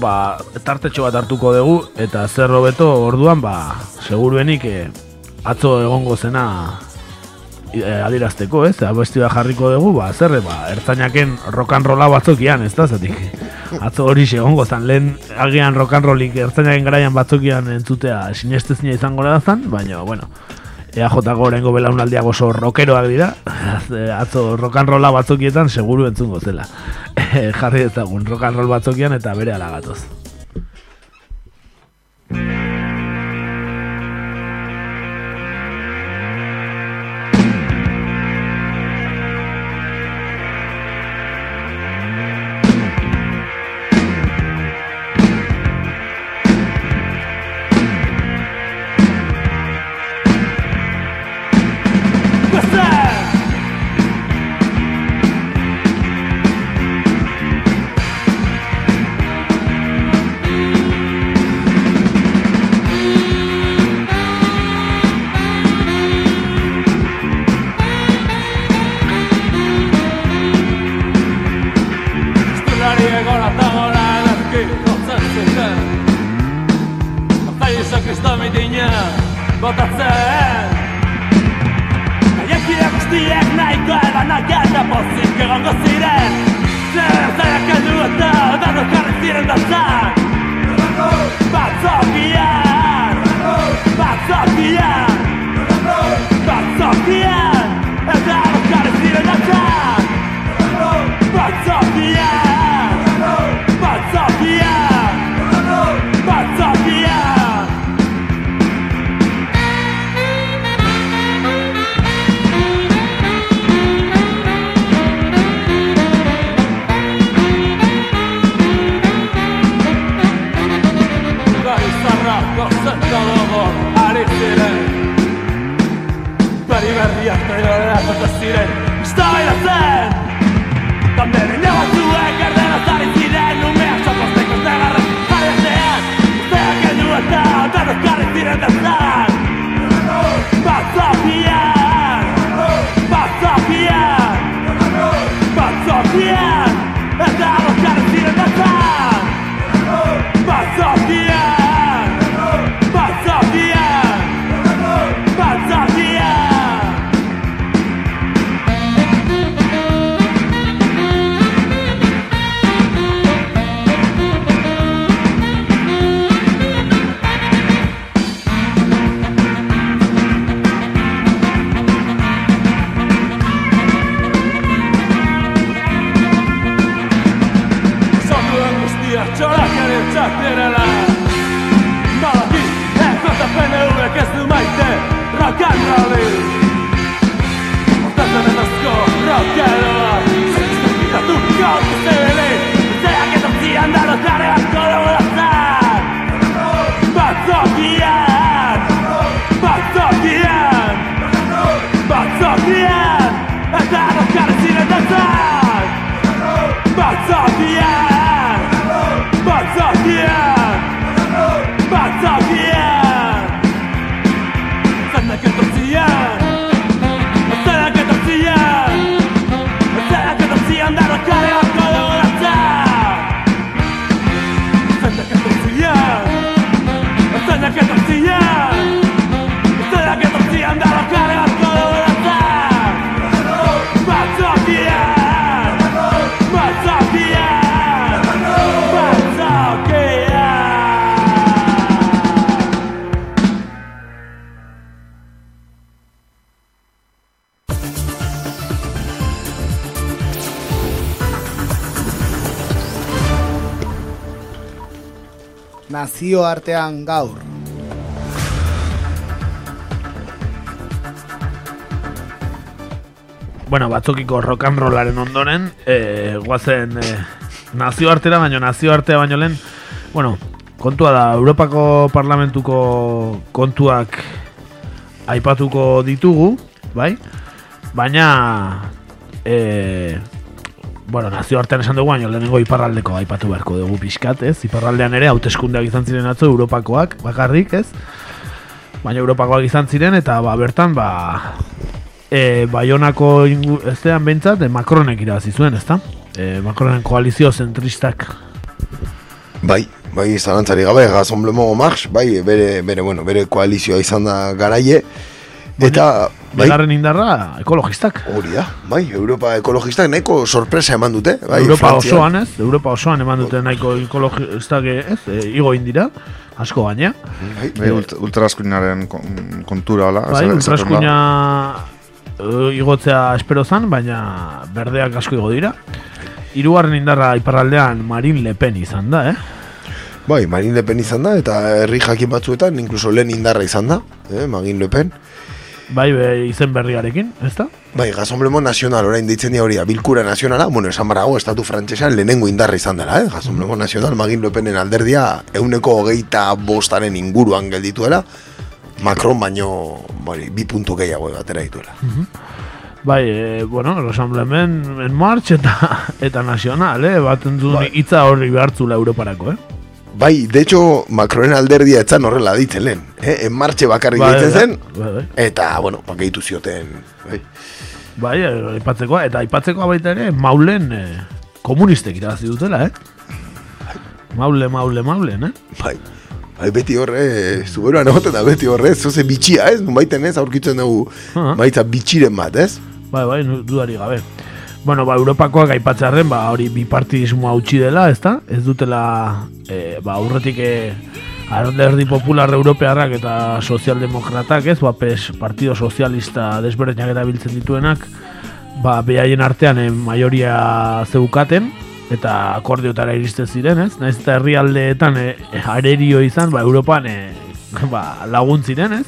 ba, tartetxo bat hartuko dugu, eta zer hobeto orduan, ba, seguruenik e, atzo egongo zena e, adierazteko, ez? Abesti bat jarriko dugu, ba, zer, ba, ertzainaken rock and rolla batzokian, ez da, zatik. Atzo hori egongo zan, lehen agian rollik ertzainaken garaian batzokian entzutea sinestezina izango da zan, baina, bueno, EAJ gorengo belaunaldiak oso rockeroak dira, atzo rock and rolla batzokietan seguru entzungo zela. Jarri ezagun roll batzokian eta bere alagatoz. Nazioartean gaur. bueno, batzokiko rock and rollaren ondoren, e, guazen e, nazioartera, baino nazioartea baino lehen, bueno, kontua da, Europako Parlamentuko kontuak aipatuko ditugu, bai? Baina, e, bueno, nazioartean esan dugu, baina lehenengo iparraldeko aipatu beharko dugu pixkat, ez? Iparraldean ere, hauteskundeak izan ziren atzo, Europakoak, bakarrik, ez? Baina Europakoak izan ziren, eta ba, bertan, ba, e, Baionako ingu, eztean behintzat, e, Macronek irabazi zuen, ezta? E, Macronen koalizio zentristak. Bai, bai, zalantzari gabe, Gazonblemo Marx, bai, bere, bere, bueno, bere koalizioa izan da garaie, eta, bai, Bigarren indarra, ekologistak. hori da, bai, Europa ekologistak nahiko sorpresa eman dute, bai, Europa Frantzia- osoan, ez? Europa osoan eman dute nahiko ekologistak, ez? E, igo indira, asko gaina. Bai, ult, ultraskuinaren kon- kontura, ala. Bai, ultraskuina e, igotzea espero zan, baina berdeak asko igo dira. Hirugarren indarra iparraldean Marine Le Pen izan da, eh? Bai, Marine Le Pen izan da, eta herri jakin batzuetan, inkluso lehen indarra izan da, eh, Marine Le Pen. Bai, be, izen berriarekin, ez da? Bai, Gazonblemo Nazional, orain deitzen dira hori, bilkura nazionala, bueno, esan barago, estatu frantsesan lehenengo indarra izan dela, eh? Gazonblemo Nazional, Magin Le Penen alderdia, euneko hogeita bostaren inguruan gelditu dela, Macron baino, bai, bi puntu gehiago batera dituela. Bai, e, bueno, Rassemblement en March eta eta Nacional, eh? Bat entzun hitza horri behartzula Europarako, eh? Bai, de hecho, Macronen alderdia etzan horrela ditzen lehen, eh? En martxe bakarrik Bai, ditzen bai, zen, bai, bai. eta, bueno, bakeitu zioten, bai. Bai, eh, aipatzekoa, eta aipatzekoa baita ere, maulen eh, komunistek irabazi dutela, eh? Maule, maule, maulen, eh? Bai, bai beti horre, zuberuan egoten da beti horre, zoze bitxia, ez? Baiten ez, aurkitzen dugu, Ah. baitza bitxiren bat, ez? Bai, bai, dudari gabe. Bueno, ba, Europakoak aipatzearen, ba, hori bipartidismoa utzi dela, ezta? Ez dutela, e, ba, aurretik e, alderdi popular europearrak eta sozialdemokratak, ez? Ba, PES, Partido Sozialista desberdinak erabiltzen dituenak, ba, behaien artean e, maioria zeukaten, eta akordiotara iristen ziren, ez? Naiz eta herrialdeetan e, arerio izan, ba, Europan e, ba, lagun ziren, ez?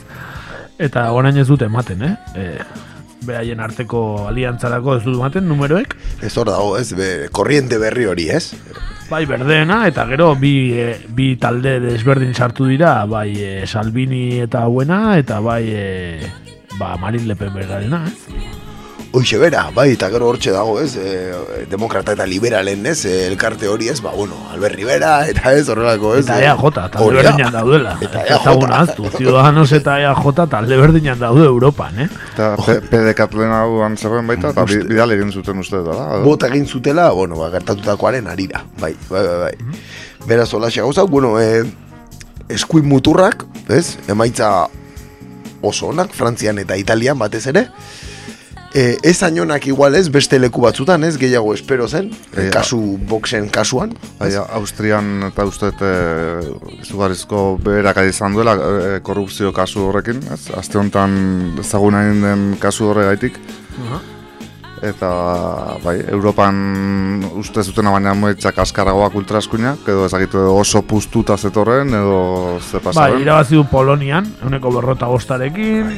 Eta orain ez dute ematen, eh? E, beraien arteko aliantzarako ez dut ematen numeroek. Ez hor dago, ez? Be, korriente berri hori, ez? Bai, berdeena, eta gero bi, e, bi talde desberdin sartu dira, bai e, Salvini eta Buena, eta bai e, ba, Marine Le Pen bergarena, ez? Hoixe bera, bai, eta gero hortxe dago, ez? E, demokrata eta liberalen, ez? E, elkarte hori, ez? Ba, bueno, Albert Rivera, eta ez, horrelako, ez? Eta EAJ, talde Hori da. berdinan daudela. Eta Ez dago nahaztu, Ciudadanos eta EAJ talde berdinan daude Europan, eh? Eta PDK hauan zegoen baita, eta bi- bidal egin zuten uste da. Bota egin zutela, bueno, ba, gertatutakoaren arira, bai, bai, bai, bai. Beraz, olaxe gauza, bueno, e, eskuin muturrak, ez? Emaitza oso onak, Frantzian eta Italian batez ere. E, ez ainonak igual ez, beste leku batzutan, ez? Gehiago espero zen, e, Eh, kasu boxen kasuan. Bai, Austrian eta uste e, izugarrizko beherak izan duela e, korrupzio kasu horrekin, ez? Aste honetan ezaguna egin den kasu horregaitik. Eta, bai, Europan uste zuten baina moetzak askaragoak ultraskuinak, edo ezagitu oso puztuta zetorren, edo ze Bai, pasaren. irabazi du Polonian, euneko berrota bostarekin,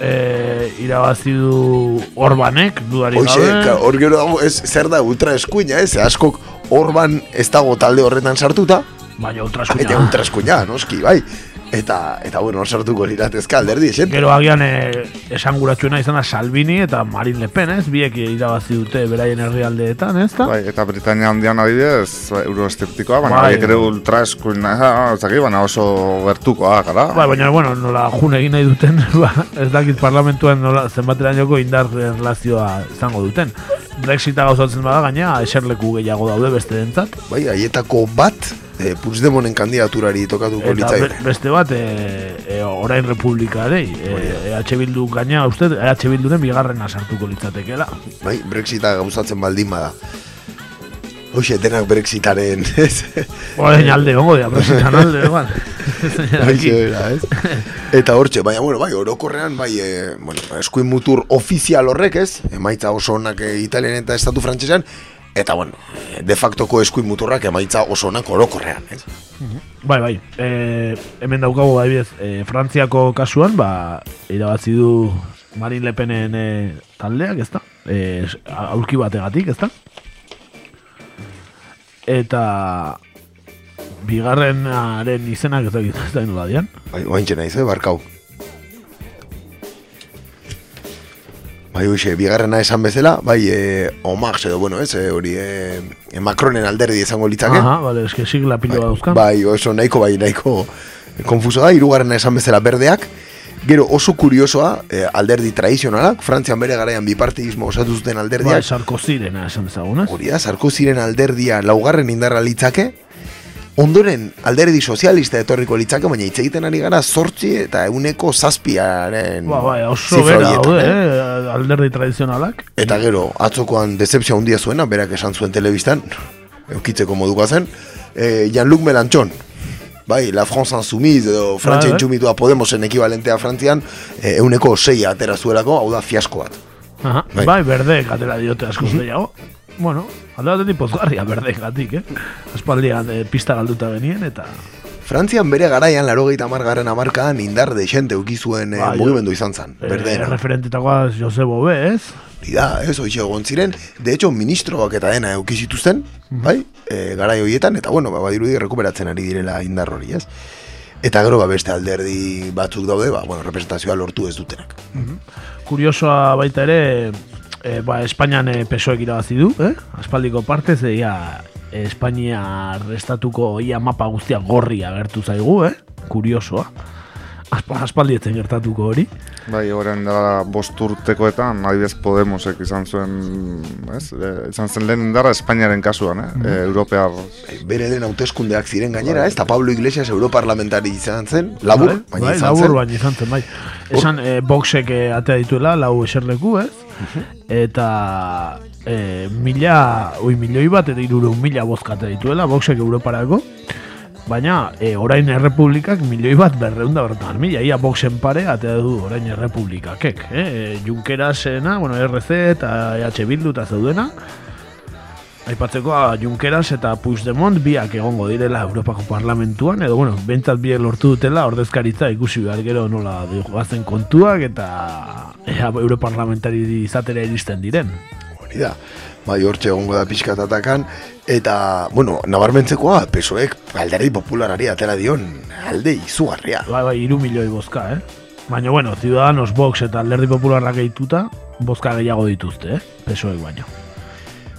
e, irabazi du Orbanek, dudari Hoxe, gabe. hor gero dago, ez, zer da ultra eskuina, ez? Askok Orban ez dago talde horretan sartuta. Baina ultraskuina. Baina ultraskuina, noski, bai. Eta, eta bueno, sartuko liratezka alderdi, esen? Gero agian e, esanguratsuena izan da Salvini eta Marine Le Pen, ez? Biek irabazi dute beraien herrialdeetan, ez da? Bai, eta Britania handian adibidez, bai, euroeskeptikoa, baina Bai. bai, ere ultraeskuina, ez dakit, baina oso gertukoa, gara. Bai, baina, bueno, nola jun egin nahi duten, ba, ez dakit parlamentuan nola zenbaterainoko indar erlazioa izango duten. Brexita gauzatzen bada gaina, eserleku gehiago daude beste dentzat. Bai, haietako bat, e, Puigdemonen kandidaturari tokatuko Eta be- beste bat, e, e, orain republikarei, e, EH Bildu gaina, uste, EH Bilduren bigarrena sartuko litzatekeela. Bai, Brexita gauzatzen baldin bada. Hoxe, denak Brexitaren, ez? Orain alde, ongo dira, Brexitan alde, egon. Hoxe, bera, ez? Eta hortxe, baina, bueno, bai, orokorrean, bai, e, bueno, eskuin mutur ofizial horrek, ez? Emaitza oso onak e, Italian eta Estatu Frantsesan, eta, bueno, e, de factoko eskuin muturrak emaitza oso onak orokorrean, ez? Bai, bai. E, hemen daukagu adibidez, e, Frantziako kasuan, ba, irabazi du Marine Le Penen e, taldeak, ezta? e, aulki bategatik, ezta? Eta bigarrenaren izenak ez dakit ez da nola dian. Bai, oaintxe naiz, eh, barkau. Bai, hoxe, bigarrena esan bezala, bai, e, Omax edo, bueno, ez, eh, hori, e, e, Macronen alderdi izango litzake. Aha, vale, eske sigla pilo dauzkan. Bai, oso nahiko, bai, nahiko konfuso da, hirugarrena esan bezala berdeak, Gero oso kuriosoa, eh, alderdi tradizionalak, Frantzian bere garaian bipartidismo osatu zuten alderdiak. Bai, Sarkozirena esan dezagun, ez? Hori da, Sarkoziren alderdia laugarren indarra litzake, ondoren alderdi sozialista etorriko litzake, baina hitz egiten ari gara sortzi eta euneko zazpiaren Ba, bai, oso bera daude, eh? eh? alderdi tradizionalak. Eta gero, atzokoan decepzio handia zuena, berak esan zuen telebistan, eukitzeko moduko zen, eh, Jean-Luc Melanchon, bai, La France Insoumise edo Frantzia Bai, bai. Podemosen ekibalentea Frantzian, eh, euneko seia atera zuelako, hau da fiasko bat. Aha, Bai. bai, berdek atera diote askoz gehiago. Bueno, alde batetik pozgarria berdek gatik, eh? Aspaldian eh, pista galduta benien, eta... Frantzian bere garaian, laro gehieta margarren amarkadan indar de ukizuen eh, Bai, mugimendu izan zen, Eh, berdena. referentetakoa Jose Bobe, ez? Hori da, ez, hoxe egon ziren, de hecho, ministroak eta dena euki zituzten, bai, e, garai horietan, eta bueno, ba, badirudi rekuperatzen ari direla indar hori, ez? Eta gero, ba, beste alderdi batzuk daude, ba, bueno, representazioa lortu ez dutenak. Kuriosoa baita ere, e, ba, Espainian e, pesoek irabazi du, eh? Aspaldiko partez, e, ia, Espainia estatuko ia mapa guztia gorri agertu zaigu, eh? Kuriosoa. Aspa, aspaldi etzen gertatuko hori. Bai, orain da bost urtekoetan, adibidez Podemosek izan zuen, ez? E, izan zen lehen indarra Espainiaren kasuan, eh? Mhm. E, Europear... Bere den hauteskundeak ziren gainera, ez? Ta Pablo Iglesias europarlamentari izan zen, labur, bai, baina bai, izan labur zen. baina izan zen, bai. Esan, e, boxek e, atea dituela, lau eserleku, ez? Eta e, mila, oi, milioi bat eta irure mila bozka atea dituela, boxek Europarako. Baina, e, orain errepublikak milioi bat berreunda bertan mila, ia boxen pare atea du orain errepublikakek. Eh? E, Junkerasena, bueno, RC eta EH Bildu eta zeudena, Aipatzeko a, Junkeras eta Puigdemont biak egongo direla Europako Parlamentuan, edo bueno, bentsat biek lortu dutela ordezkaritza ikusi behar gero nola joazen kontuak eta ea, Europarlamentari izatera iristen diren. Hori da. Bai, hortxe egongo da pixka tatakan, eta, bueno, nabarmentzekoa, pesoek alderdi popularari atera dion alde izugarria. Bai, bai, iru milioi bozka, eh? Baina, bueno, Ciudadanos, Vox eta Alderdi Popularrak gehituta, bozka gehiago dituzte, eh? Pesoek baino.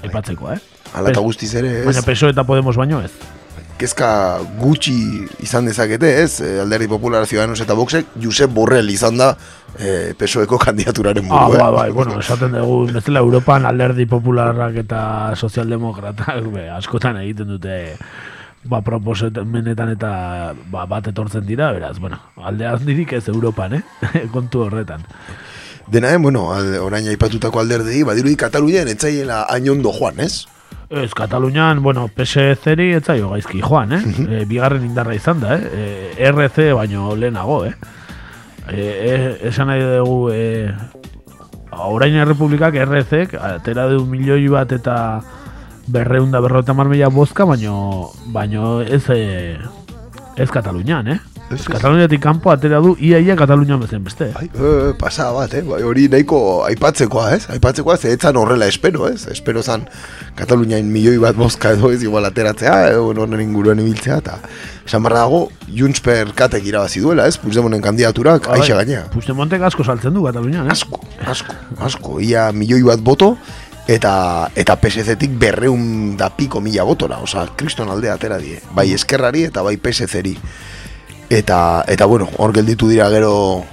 Aipatzekoa, eh? Hala eta guztiz ere, ez? Baina PSOE eta Podemos baino ez. kezka gutxi izan dezakete, ez? E, alderdi Popular Ciudadanos eta Voxek, Josep Borrell izan da e, PSOeko kandidaturaren Ah, buru, bai, bai, bueno, esaten dugu, bezala Europan alderdi popularrak eta sozialdemokratak be, askotan egiten dute ba, proposamenetan eta ba, bat etortzen dira, beraz, bueno, alde handirik ez Europan, eh? kontu horretan. Dena den, bueno, al, orain aipatutako alderdi, badirudi Katalunian etzaiela hain ondo joan, ez? Ez, Katalunian, bueno, PSC-ri ez zaio gaizki joan, eh? e, bigarren indarra izan da, eh? E, RC baino lehenago, eh? E, e, esan nahi dugu, e, orain errepublikak RC-ek atera du milioi bat eta berreunda berrota mila bozka, baino, baino ez, e, ez Katalunian, eh? Kataluniatik kanpo atera du iaia Katalunian bezen beste. Bai, e, pasa bat, eh? Bai, hori nahiko aipatzekoa, ez? Aipatzekoa, ze etzan horrela espero, ez? Espero zan Kataluniain milioi bat bozka edo ez igual ateratzea, edo horren inguruen ibiltzea, eta esan barra dago, Junts per katek irabazi duela, ez? Puigdemonen kandidaturak, Bai, aixa gainea. Puigdemontek asko saltzen du Katalunian, eh? Asko, asko, asko. Ia milioi bat boto, eta eta PSC-tik berreun da piko mila botora, oza, kriston aldea atera die. Bai eskerrari eta bai PSC-ri. Eta, eta bueno, hor gelditu dira gero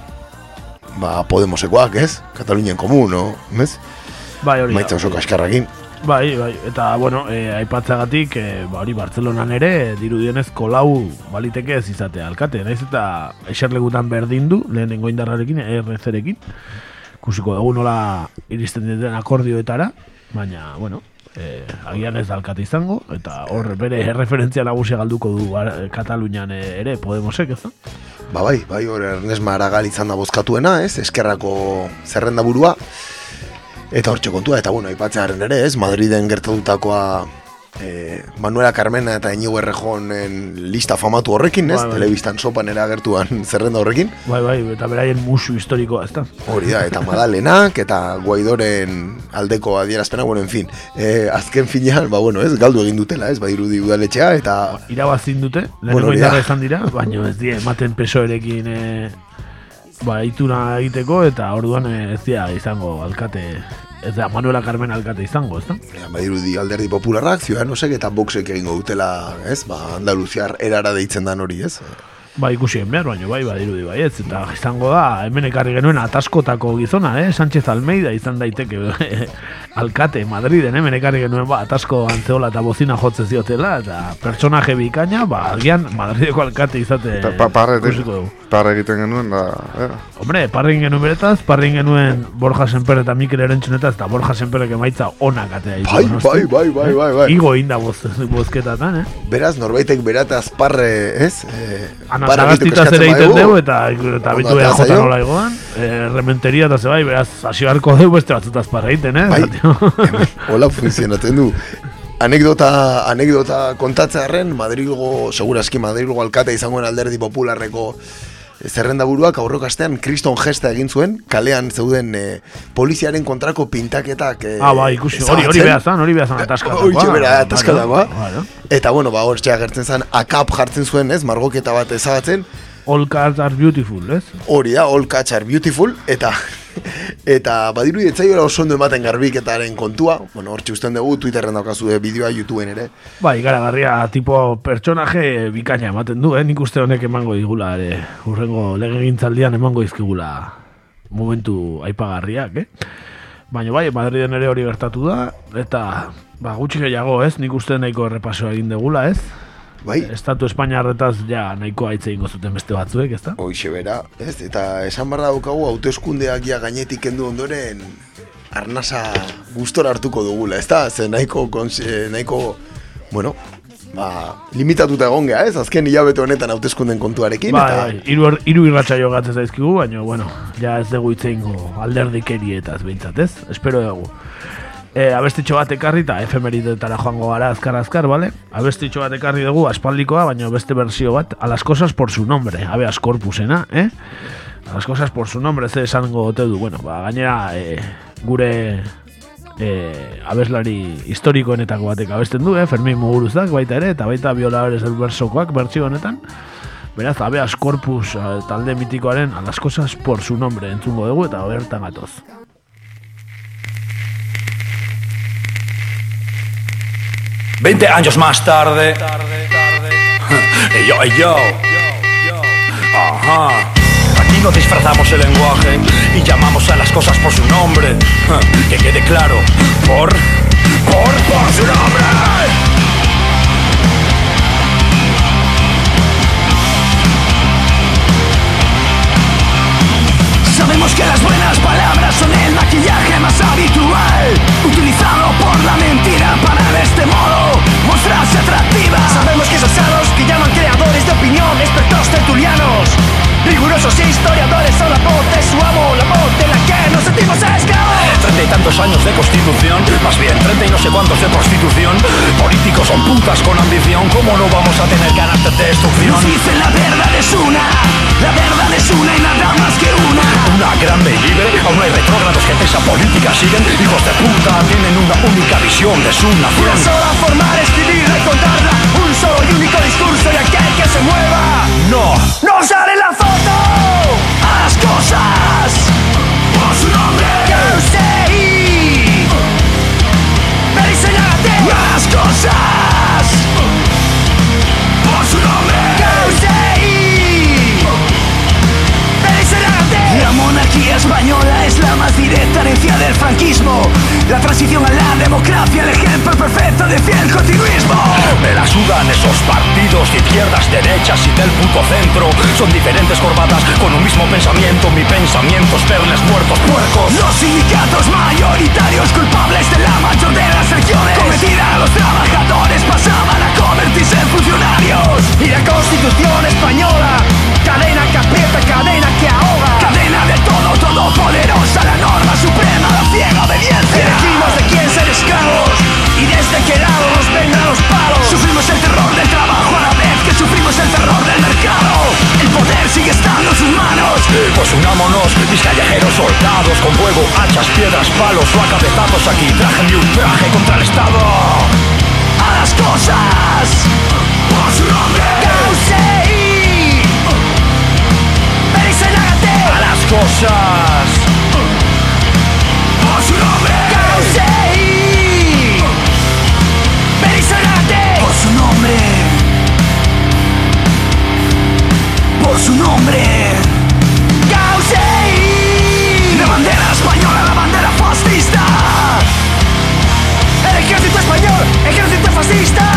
ba, Podemosekoak, ez? Katalunian komun, no? Ez? Bai, hori. Maitza oso kaskarrakin. Bai, bai, eta, bueno, e, aipatzagatik, e, ba, hori, Bartzelonan ere, dirudienez, kolau baliteke ez izatea alkate, naiz eta eserlegutan berdin du, lehenengo indarrarekin, ERC-rekin, kusiko dugu nola iristen diren akordioetara, baina, bueno, e, agian ez da alkate izango, eta hor bere referentzia nagusia galduko du Katalunian e, ere Podemosek, ez? Ba bai, bai, hor Ernest Maragall izan da bozkatuena, ez? Eskerrako zerrenda burua. Eta hortxe kontua, eta bueno, aipatzearen ere, ez? Madriden gertatutakoa eh, Manuela Carmena eta Inigo Errejonen lista famatu horrekin, ez? Bai, bai. Telebistan sopan eragertuan zerrenda horrekin. Bai, bai, eta beraien musu historikoa, ez da? Hori da, eta Madalenak, eta Guaidoren aldeko adierazpena, bueno, en fin. Eh, azken finean, ba, bueno, ez, galdu egin dutela, ez, badirudi udaletxea, eta... Irabazin dute, lehenengo Bueno, izan dira, baina ez die ematen pesoerekin e, ba, ituna egiteko, eta orduan eh, ez dira izango alkate, ez da Manuela Carmen alkate izango, ez da? Ja, badirudi alderdi popularrak, ziudadanosek eta boxek egingo dutela, ez, ba, Andaluziar erara deitzen dan hori, ez? Ba, ikusi behar, baina bai, badirudi bai, ez, eta izango da, hemen ekarri genuen ataskotako gizona, eh? Sánchez Almeida izan daiteke alkate Madriden, hemen ekarri genuen, ba, atasko antzeola eta bozina jotze ziotela, eta pertsonaje bikaina, ba, agian Madrideko alkate izate Pa, pa, parre, parre egiten genuen, da, eh, Hombre, parrin genuen beretaz, parrin genuen Borja Senper eta Mikel Erentzunetaz, eta Borja Senperek emaitza onak atea Bai, bai, bai, bai, bai, bai. Igo inda boz, bozketatan, eh? Beraz, norbaitek berataz parre, ez? Eh, Ana parre egiteko Sagastitaz ere egiten dugu, eta, eta bitu atera jota nola egoan, eh, rementeria eta zebai, beraz, hasi beharko dugu beste batzutaz parra egiten, eh? Bai, hola funtzionatzen du. Anekdota, anekdota kontatzearen, Madrilgo, seguraski Madrilgo alkate izangoen alderdi popularreko zerrenda buruak aurreko astean kriston gesta egin zuen, kalean zeuden eh, poliziaren kontrako pintaketak eh, Ah, bai, ikusi, hori, hori behar zan, hori behar zan ataskatakoa. Hori bera ataskatakoa. Claro. Eta bueno, ba, hor agertzen zen, akap jartzen zuen, ez, margoketa bat ezabatzen, All cars are beautiful, ez? hori da, all cats are beautiful, eta eta badiru etzaiola oso ondo ematen garbiketaren kontua, bueno, hor usten dugu, Twitterren daukazu eh, bideoa, YouTubeen ere, Bai, ikaragarria tipo pertsonaje bikaina ematen du, eh? Nik uste honek emango digula, ere, urrengo legegintzaldian emango izkigula momentu aipagarriak, eh? Baina bai, Madriden ere hori gertatu da, eta ba, gutxi gehiago, ez? Nik uste nahiko errepaso egin degula, ez? Bai. Estatu Espainiarretaz ja nahiko aitze ingo zuten beste batzuek, ezta? Hoixe bera, ez? Eta esan barra daukagu hauteskundeak ja gainetik kendu ondoren arnasa gustora hartuko dugula, ezta? Ze nahiko, kons- eh, nahiko, bueno, ba, limitatuta egon geha, ez? Azken hilabete honetan hauteskunden kontuarekin, Bai, eta... bai, hiru er- hiru irratsaio gatzen zaizkigu, baina, bueno, ja ez dugu itzeingo alderdikerietaz behintzat, ez? Espero dugu. E, abestitxo bat ekarri eta efemeridetara joango gara azkar-azkar, bale? Abestitxo bat ekarri dugu aspaldikoa, baina beste berzio bat, a las cosas por su nombre, habeas corpusena, eh? A las cosas por su nombre, ze esango ote du, bueno, ba, gainera, e, gure e, abeslari historikoenetako batek abesten du, eh? Fermin Muguruzak baita ere, eta baita Biolares el bersokoak bertsio honetan. Beraz, abeas corpus eh, talde mitikoaren a las cosas por su nombre entzungo dugu eta bertan gatoz. Veinte años más tarde. Yo, yo. Ajá. Aquí no disfrazamos el lenguaje y llamamos a las cosas por su nombre. Que quede claro. Por. Por. Por su nombre. Sabemos que las buenas palabras son el maquillaje más habitual Utilizado por la mentira para de este modo mostrarse atractiva. Sabemos que esos sados que llaman creadores de opinión, expertos tertulianos Rigurosos historiadores son la voz de su amo, la voz de la que nos sentimos esclavos Treinta y tantos años de constitución, más bien treinta y no sé cuántos de prostitución. Políticos son putas con ambición, ¿cómo no vamos a tener ganas de destrucción? Nos dicen la verdad es una, la verdad es una y nada más que una Una grande y libre, aún no hay retrógrados que esa política siguen. Hijos de puta, tienen una única visión de su Una nación. sola forma de escribirla y contarla Un solo y único discurso y aquel esos partidos de izquierdas, derechas y del puto centro. Son diferentes corbatas con un mismo pensamiento. Mi pensamiento es verles muertos puercos. Los sindicatos mayoritarios culpables de la mayor de las acciones Cometida a los trabajadores pasaban a convertirse en funcionarios Y la constitución española Cadena que aprieta, cadena que ahoga Cadena de todo, todopoderosa La norma suprema, la ciega obediencia Elegimos de quién ser esclavos Y desde qué lado nos vengan Sufrimos el terror del trabajo a la vez que sufrimos el terror del mercado. El poder sigue estando en sus manos. Pues unámonos, mis callejeros soldados, con fuego, hachas, piedras, palos o acabezazos aquí. Traje mi ultraje contra el Estado. A las cosas. Por su nombre. A las cosas. Por su nombre. Causei La bandera española, la bandera fascista. El ejército español, ejército fascista.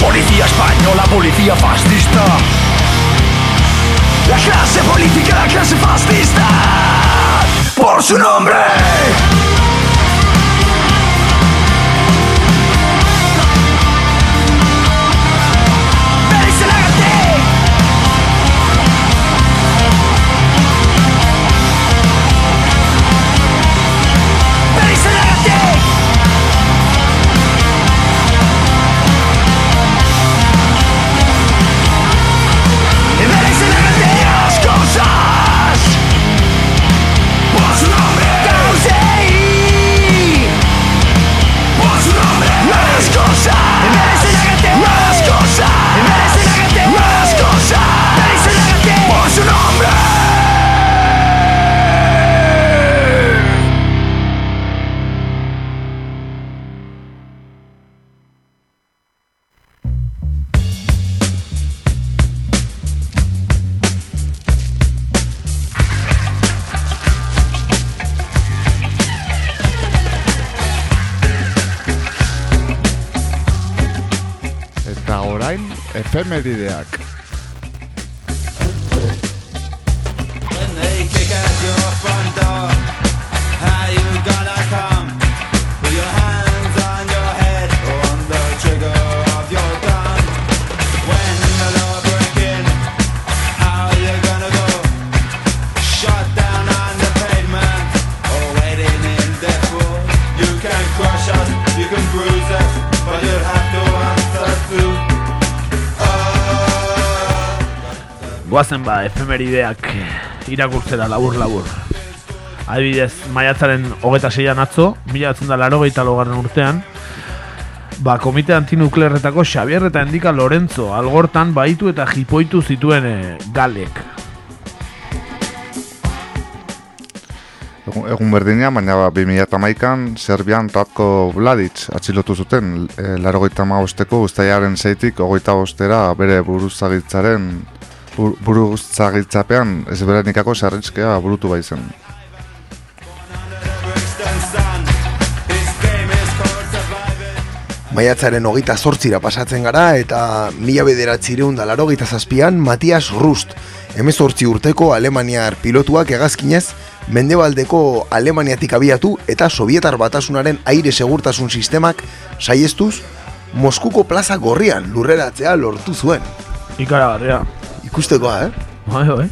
Policía española, policía fascista. La clase política, la clase fascista. Por su nombre Goazen ba, efemerideak irakurtzera labur-labur. Adibidez, maiatzaren hogeta seian atzo, mila da laro laugarren urtean, ba, komite antinuklearretako Xabier eta Endika Lorenzo algortan baitu eta jipoitu zituen e, galek. Egun, egun berdina, baina ba, 2008an Serbian Ratko Vladic atxilotu zuten e, larogeita maosteko ustaiaren zeitik ogeita bostera bere buruzagitzaren bur, buruzagitzapean ezberenikako sarritskea burutu baizen. Maiatzaren hogeita zortzira pasatzen gara eta mila bederatzireun da larogeita zazpian Matias Rust, emezortzi urteko Alemaniar pilotuak egazkinez, mendebaldeko Alemaniatik abiatu eta Sovietar batasunaren aire segurtasun sistemak saiestuz Moskuko plaza gorrian lurreratzea lortu zuen. Ikaragarria. Ikustekoa, eh? Bai, bai.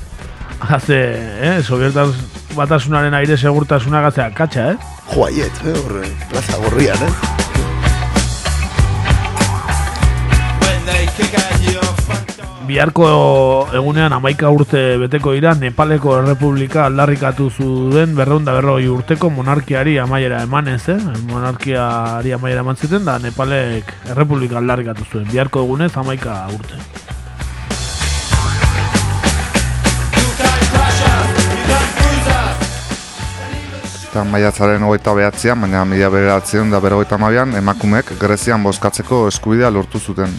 Haze, eh, Sovietar batasunaren aire segurtasuna gatzea katxa, eh? Joaiet, eh? Horre, plaza gorrian, eh? Biharko egunean amaika urte beteko dira Nepaleko Errepublika aldarrikatu zuen berreunda berroi urteko monarkiari amaiera emanez, eh? Monarkiari amaiera eman zuten da Nepalek Errepublika aldarrikatu zuen. Biharko egunez amaika urte. Eta maiatzaren hogeita behatzean, baina mila beratzen da berrogeita mabian, emakumeek Grezian bozkatzeko eskubidea lortu zuten.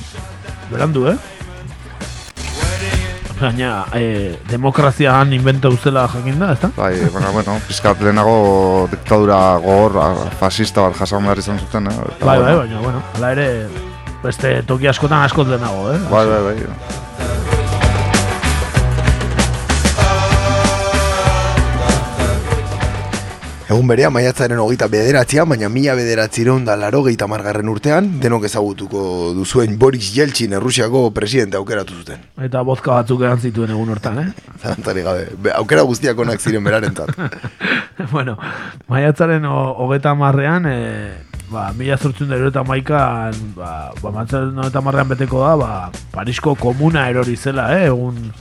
Berandu, eh? Baina, eh, demokrazia han inventau zela jakin da, ezta? Bai, baina, bueno, pizkat lehenago diktadura gogor, fasista bat jasan behar izan zuten, eh? Eta, Bai, bai, baina, bueno, hala ere, beste toki askotan askot denago, eh? Bai, bai, bai. Egun berea, maiatzaren hogeita bederatzea, baina mila bederatzireun da laro margarren urtean, denok ezagutuko duzuen Boris Yeltsin Errusiako presidente aukeratu zuten. Eta bozka batzuk egan zituen egun hortan, eh? Zalantari gabe, Be- aukera guztiak onak ziren berarentzat. bueno, maiatzaren ho- hogeita marrean, e, ba, mila zortzun da eta maikan, ba, ba, maiatzaren hogeita marrean beteko da, ba, Parisko komuna erori zela, eh? Egun,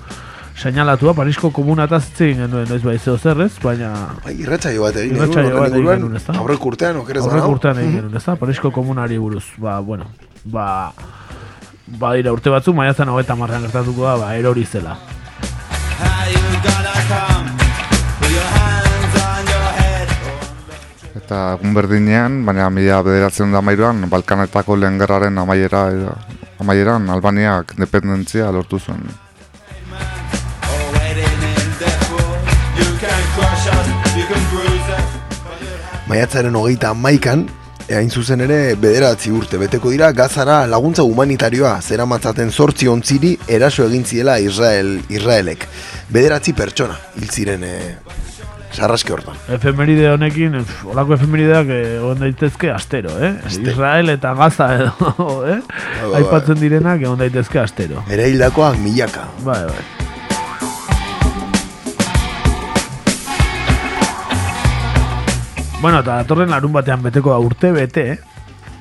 seinalatua Parisko komunataz hitz egin genuen noiz bai zeo zerrez, baina... Bai, irratsaio bat egin Irratsaio genuen, bat egin genuen, ezta? aurreko urtean, okerez Aurreko banago. urtean egin Mhm. genuen, ezta? Parisko komunari buruz, ba, bueno, ba... Ba, dira, urte batzuk, maiatzen hogeita marrean gertatuko da, ba, erori zela. Eta egun berdinean, baina mila bederatzen da mairuan, Balkanetako lehen gerraren amaiera, amaieran Albaniak independentzia lortu zuen. Maiatzaren hogeita maikan, hain zuzen ere bederatzi urte beteko dira gazara laguntza humanitarioa zera matzaten zortzi ontziri eraso egin ziela Israel, Israelek. Bederatzi pertsona, hil ziren e, sarraski hortan. Efemeride honekin, olako efemerideak eh, egon daitezke astero, eh? Israel eta Gaza edo, eh? bai, bai. Aipatzen direnak egon daitezke astero. Ere hildakoak milaka. Bai, bai. Bueno, eta datorren larun batean beteko da urte bete,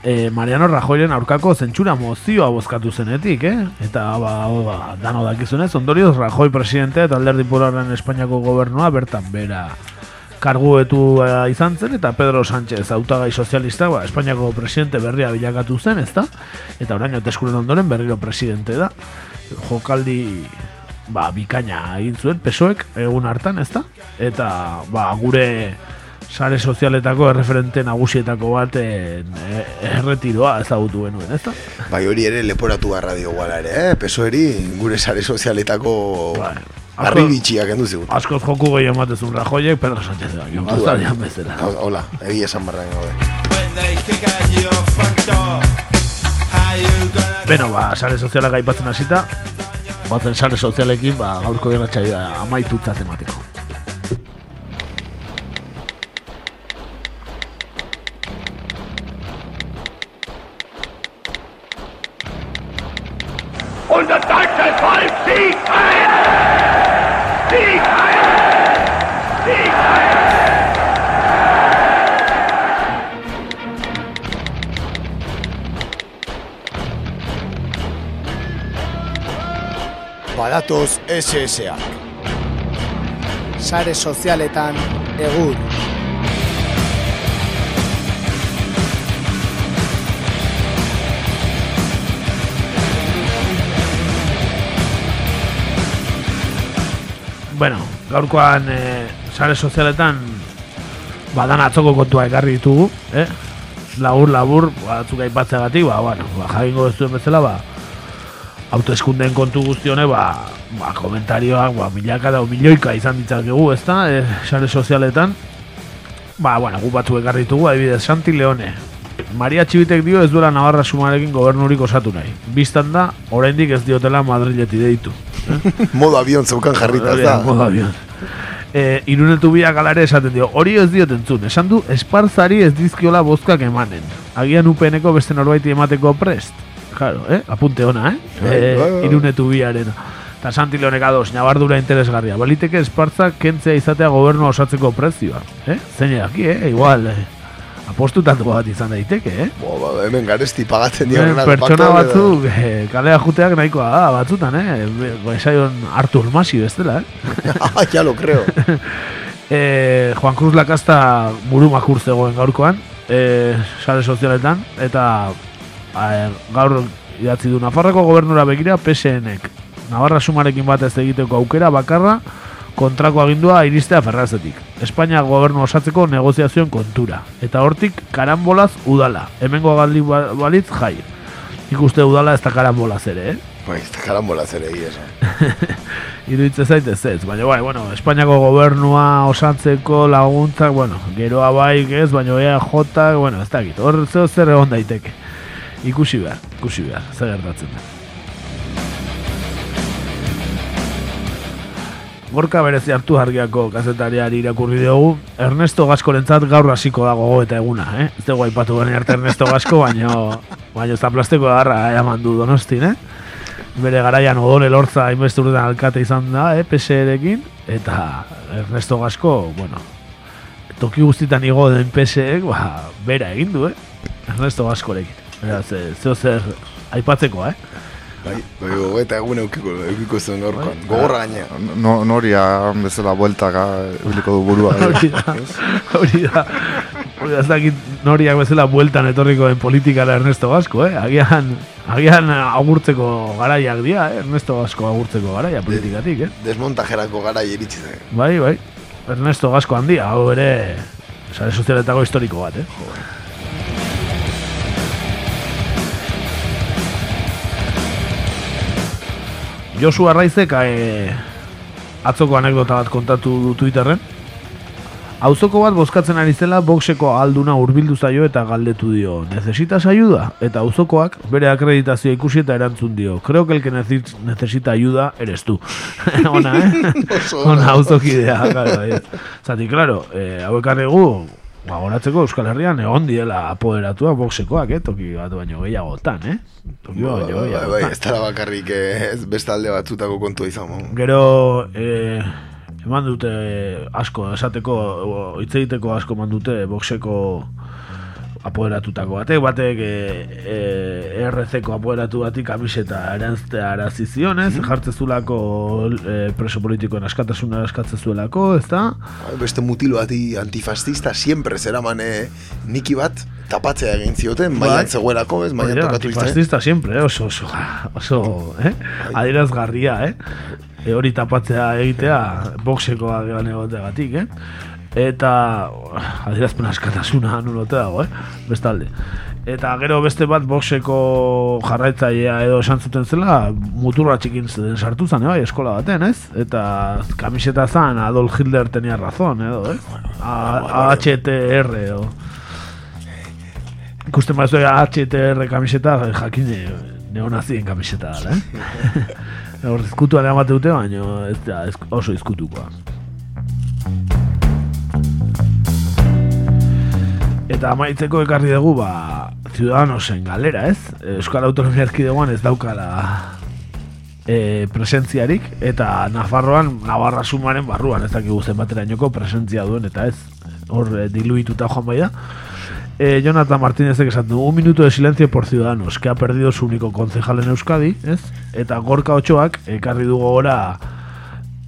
eh, Mariano Rajoyren aurkako zentsura mozioa bozkatu zenetik, eh? Eta, ba, ba, dano dakizunez, ondorioz Rajoy presidente eta alderdi popularren Espainiako gobernua bertan bera karguetu eh, izan zen, eta Pedro Sánchez hautagai sozialista, ba, Espainiako presidente berria bilakatu zen, ezta? Eta orain hauteskuren ondoren berriro presidente da. Jokaldi ba, bikaina egin zuen, pesoek egun hartan, ezta? Eta ba, gure sare sozialetako erreferente nagusietako baten e, erretiroa ezagutu genuen, ezta? Bai hori ere leporatu garra dioguala ere, eh? Pesoeri gure sare sozialetako harri bitxiak endu zigut. Askoz joku gehi ematezun Rajoyek, Pedro Sánchez da, jo, gaztarian bezala. Hola, egia esan barra gaude. Beno, ba, sare sozialak aipatzen hasita, batzen sare sozialekin, ba, gaurko irratxaia amaitutzat emateko. Badatoz SSA. Sare sozialetan egur. Bueno, gaurkoan e, sare sozialetan badan atzoko kontua ekarri ditugu, eh? Labur, labur, batzuk aipatzeagatik, ba, bueno, ba, jakingo ez duen bezala, ba, autoeskundeen kontu guzti honek, ba, ba, komentarioak, ba, milaka da, milioika izan ditzakegu, ez da, e, sare sozialetan, ba, bueno, gu batzuk ekarri ditugu, adibidez, Santi Leone, Maria Txibitek dio ez duela Navarra sumarekin gobernurik osatu nahi. Bistan da, oraindik ez diotela Madrileti deitu. Modo avion zeukan jarrita, ez da? Modo avion. E, irunetu biak alare esaten dio, hori ez diot entzun, esan du esparzari ez dizkiola bozkak emanen. Agian upeneko beste norbaiti emateko prest. Claro, eh? Apunte ona, eh? Bai, e, bai, bai. irunetu biaren. Eta Santi Leonek ados, nabardura interesgarria. Baliteke espartza kentzea izatea gobernu osatzeko prezioa. Eh? Zein daki, eh? Igual, eh? apostutatu bat izan daiteke, eh? Bo, ba, hemen garesti pagatzen Hemen diorenak. pertsona batzuk eh, kalea juteak nahikoa da, batzutan, eh? Be- Esaion Artur Masi bestela, eh? Ah, ya lo creo. eh, Juan Cruz Lakasta buru makur zegoen gaurkoan, eh, sare sozialetan, eta eh, gaur idatzi du Nafarroko gobernura begira PSNek. Navarra sumarekin bat ez egiteko aukera bakarra kontrako agindua iristea ferrazetik. Espainia gobernu osatzeko negoziazioen kontura. Eta hortik karambolaz udala. Hemengo galdi ba- balitz jai. Ikuste udala ez da karambolaz ere, eh? Bai, ez da karambola zer egia. Iruditze zait ez ez, baina bai, bueno, Espainiako gobernua osatzeko laguntzak, bueno, geroa bai ez, baina ea jota, bueno, ez dakit, hor zer egon daiteke. Ikusi behar, ikusi behar, zer gertatzen da. Gorka berezi hartu argiako kazetariari irakurri dugu, Ernesto Gaskorentzat gaur hasiko da gogo eta eguna, eh? Ez dugu aipatu gane arte Ernesto Gasko, baino, baino zaplasteko agarra eman du donostin, eh? Bere garaian odore lortza hainbeste urtean alkate izan da, eh, PSE-rekin, eta Ernesto Gasko, bueno, toki guztitan igo den PSE-ek, ba, bera egin du, eh? Ernesto Gaskorekin. Beraz, eh, zeo zer aipatzeko, eh? Bai, bai, hogeita egun eukiko, eukiko zuen gaurkoan. Gogorra gainea. No, noria bezala bueltaka ibiliko du burua. Hori da, hori da. Hori da, ez dakit noriak bezala bueltan etorriko den politikara Ernesto Gasko, eh? Agian, agian agurtzeko garaiak dira, eh? Ernesto Gasko agurtzeko garaia politikatik, eh? Desmontajerako gara iritsi zen. Bai, bai. Ernesto Gasko handia, hau ere sare sozialetako historiko bat, eh? Josu Arraizek e, atzoko anekdota bat kontatu du Twitterren. Auzoko bat bozkatzen ari zela boxeko alduna hurbildu zaio eta galdetu dio. Necesitas ayuda? Eta auzokoak bere akreditazioa ikusi eta erantzun dio. Creo que el que necesi- necesita ayuda eres tú. Ona, eh? Ona. Auzokidea, claro. Zati, claro, eh, hauek arregu, ba, goratzeko Euskal Herrian egon diela apoderatua boxekoak, eh? Toki bat baino gehiagotan, eh? Toki bat baino Bai, bai, gehiagotan. ez dara bakarrik eh, ez beste alde batzutako kontua izan. Gero, eh, eman dute asko, esateko, hitz egiteko asko eman dute boxeko apoderatutako batek, batek e, e, RC-ko apoderatu bati kamiseta erantztea arazi zionez, jartzezulako e, preso politikoen askatasuna eskatzen zuelako, ez da? Bai, Beste mutilo bati antifascista siempre zeraman eh, niki bat tapatzea egin zioten, mailan zegoelako, ez, mailan Oida, tokatu izan. antifascista siempre, eh, oso, oso, oso, eh? Adierazgarria, eh? E, hori tapatzea egitea boxekoa gehan egoteagatik, eh? Eta adierazpen askatasuna nulote dago, eh? Bestalde. Eta gero beste bat boxeko jarraitzailea edo esan zuten zela muturra txikin zen sartu zen, eh, bai, eskola baten, ez? Eta kamiseta zan Adolf Hitler tenía razón, edo, eh? A- HTR, edo. Ikusten bazu HTR kamiseta, jakin eh, neonazien kamiseta dela, eh? Hor izkutuan eramate dute, baina ez da ez- oso izkutukoa. Eta amaitzeko ekarri dugu, ba, Ciudadanosen galera, ez? Euskal Autonomia Erkidegoan ez daukala e, presentziarik, eta Nafarroan, Navarra sumaren barruan, ez dakigu zenbaterainoko presentzia duen, eta ez, hor e, diluituta joan bai da. Eh, Jonathan Martínezek esan du, un minuto de silencio por Ciudadanos, que ha perdido su único concejal en Euskadi, ez? Eta Gorka Ochoak, ekarri du gogora,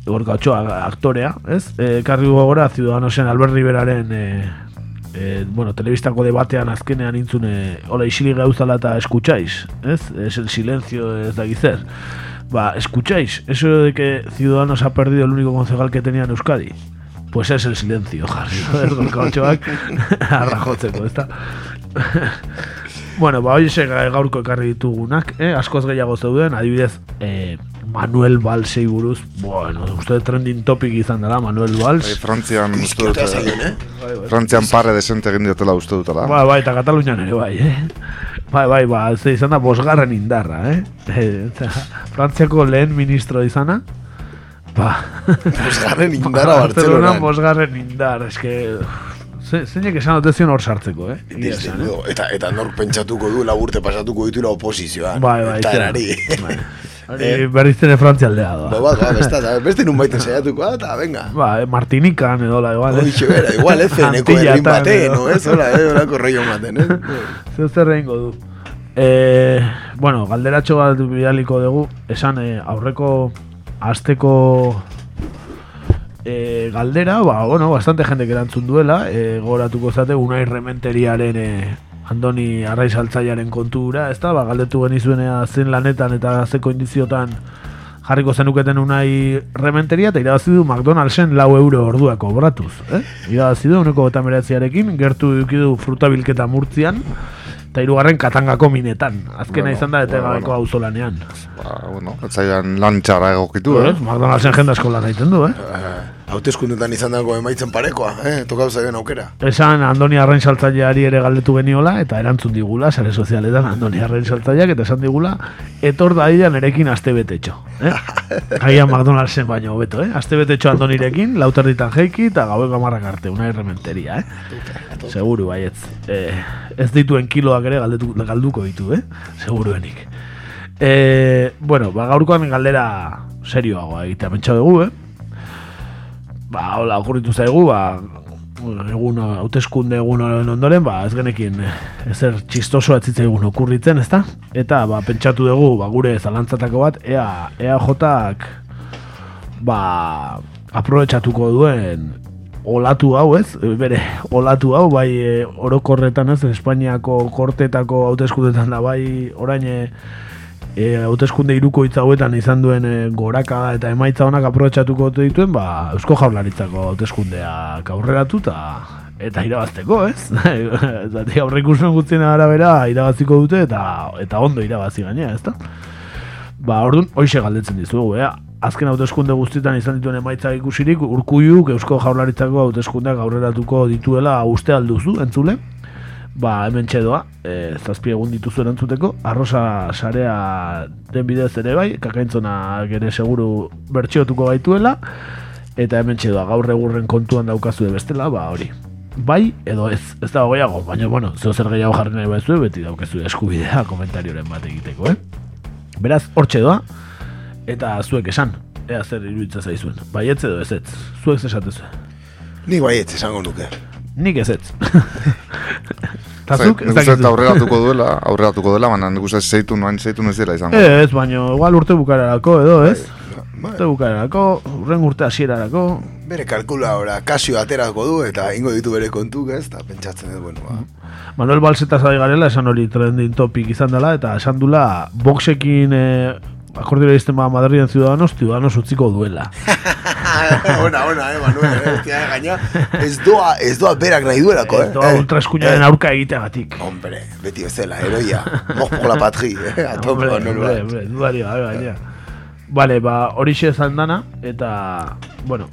Gorka Ochoa aktorea, ez? Ekarri du gogora Ciudadanosen Albert Riberaren, eh, eh, bueno, telebistako debatean azkenean intzune, hola, isilik gauzala eta eskutxaiz, ez? Es el silencio, ez da gizer. Va, escucháis, eso de que Ciudadanos ha perdido el único concejal que tenía en Euskadi. Pues es el silencio, jarri. Joder, Gorka Ochoak arrajotzeko, ezta? bueno, ba, hoxe gaurko ekarri ditugunak, eh? askoz gehiago zeuden, adibidez, eh, Manuel Valsei buruz, bueno, uste trending topic izan dela, Manuel Valls. Bai, Frantzian uste dut, zaien, eh? Bai, bai. Frantzian pare desente egin diotela uste dutela. Bai, bai, eta Katalunian ere bai, eh? Bai, bai, ba, ze izan da bosgarren indarra, eh? eh eta Frantziako lehen ministro izana, ba... Bosgarren indarra Bartzelonan. bosgarren indar, eske... Ze, zeinek esan dute zion hor sartzeko, eh? Desde esan, eh? luego. Eta, eta nork pentsatuko du laburte pasatuko dituela oposizioan. Bai, bai, Eta erari. Bai. Hori berriz ere Frantzia aldea doa. Ba, ba, besta, beste nun baiten saiatuko, da, eta venga. Ba, eh, Martinikan edo la igual, Hoxe, bera, igual, ez zeneko baten, edo. no, ez, hola, eh, horako reio maten, eh? Zer zer du. Eh, bueno, galderatxo bat bidaliko dugu, esan eh, aurreko asteko eh, galdera, ba, bueno, bastante jende erantzun duela, eh, goratuko zate, unai rementeriaren eh, Andoni Arraiz Altzaiaren kontura, ez da, ba, galdetu genizuenea zen lanetan eta zeko indiziotan jarriko zenuketen unai rementeria eta irabazi du McDonaldsen lau euro ordua kobratuz. Eh? Irabazi du uneko eta gertu dukidu frutabilketa murtzian, eta hirugarren katangako minetan. Azkena Bueno, izan da etegabeko bueno. auzolanean. Ba, bueno, etzaian lantxara egokitu, eh? Ez, McDonaldsen jende asko lan egiten du, eh? Hautezkundetan izan dago emaitzen parekoa, eh? Tokatu zaion aukera. Esan Andoni Arrain saltzaileari ere galdetu geniola eta erantzun digula, sare sozialetan Andoni Arrain saltzaileak eta esan digula etor dadila nerekin aste betetxo. Eh? Agian McDonaldsen baino hobeto, eh? Aste betetxo Andonirekin, lauterditan jeiki eta gaueko amarrak arte, una errementeria, eh? Seguru, baietz. Eh, ez dituen kiloak ere galdetu, galduko ditu, eh? Seguruenik. Eh, bueno, ba, gaurkoan galdera serioagoa egitea pentsa dugu, eh? Ba, hola, okurritu zaigu, ba, egun hauteskunde egun horren ondoren, ba, ez genekin eh, ezer txistoso egun okurritzen, ezta? Eta, ba, pentsatu dugu, ba, gure zalantzatako bat, ea, ea jotak, ba, aprobetxatuko duen olatu hau, ez? E, Bere, olatu hau, bai, e, orokorretan, ez? Espainiako kortetako hauteskundetan da, bai, orain, e, hauteskunde irukoitza hauetan izan duen e, goraka eta emaitza honak aprobetxatuko dituen, ba, Eusko Jaurlaritzako hauteskundeak aurreratu eta eta irabazteko, ez? Zati aurreikusten guztien arabera irabaziko dute eta eta ondo irabazi gainea, ezta? Ba, orduan, hoixe galdetzen dizugu, ea, azken hauteskunde guztietan izan dituen emaitza ikusirik, urkuiuk Eusko Jaurlaritzako hauteskundeak aurreratuko dituela uste alduzu, entzule? Ba, hemen txedoa, e, zazpi egun dituzu erantzuteko, arrosa sarea den bidez ere bai, kakaintzona gere seguru bertxiotuko baituela, eta hemen txedoa gaur egurren kontuan daukazu bestela, ba hori. Bai edo ez, ez da gehiago, baina bueno, zeo zer gehiago jarri nahi baizue, beti daukazu eskubidea komentarioren bat egiteko, eh? Beraz, hortxe doa, eta zuek esan, ea zer iruditza zaizuen. Baietz edo ez ez, zuek zesatezu. Nik baietz esango nuke. Nik ez ez. Zai, zuk, ez dakizu. aurreratuko duela, aurreratuko dela, baina nik uste zeitu noain zeitu ez dela izango. Ez, baina igual urte bukararako edo, ez? Urte bukararako, urren urte hasierarako. Bere kalkuladora kasio aterako du eta ingo ditu bere kontuk, ez? Eta pentsatzen dut, bueno, ba. Manuel Balsetaz ari garela, esan hori trending topic izan dela, eta esan dula, boxekin eh, akordiora izten ba Madriden Ciudadanos, Ciudadanos utziko duela. ona, ona, eh, Manuel, eh, hostia, eh, gaina, ez doa, ez doa berak nahi duelako, eh? Ez doa ultra eskuinaren aurka egiteagatik. Hombre, beti bezala, heroia, mos por la patri, eh, a tope, Hombre, Manuel hombre, hombre, dudari gaina. Vale, ba, hori izan dana, eta, bueno,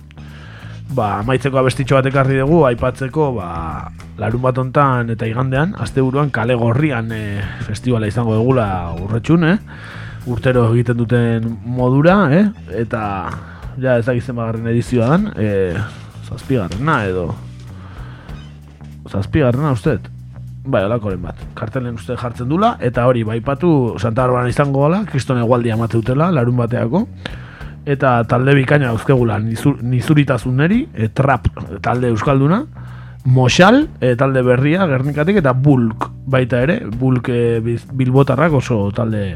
ba, amaitzeko abestitxo bat ekarri dugu, aipatzeko, ba, larun bat hontan eta igandean, asteburuan kale gorrian e, festivala izango dugula urretxun, eh? Urtero egiten duten modura, eh? eta ja ez dakizen bagarren edizioa dan, e, zazpigarrena edo zazpigarrena uste Bai, olakoren bat. Kartelen uste jartzen dula, eta hori, baipatu Santa Barbaran izango gala, kriston egualdia mateutela, larun bateako. Eta talde bikaina dauzkegula, nizur, nizuritasuneri, e, trap talde euskalduna, Moxal, e, talde berria, Gernikatik, eta Bulk baita ere, Bulk e, bilbotarrak oso talde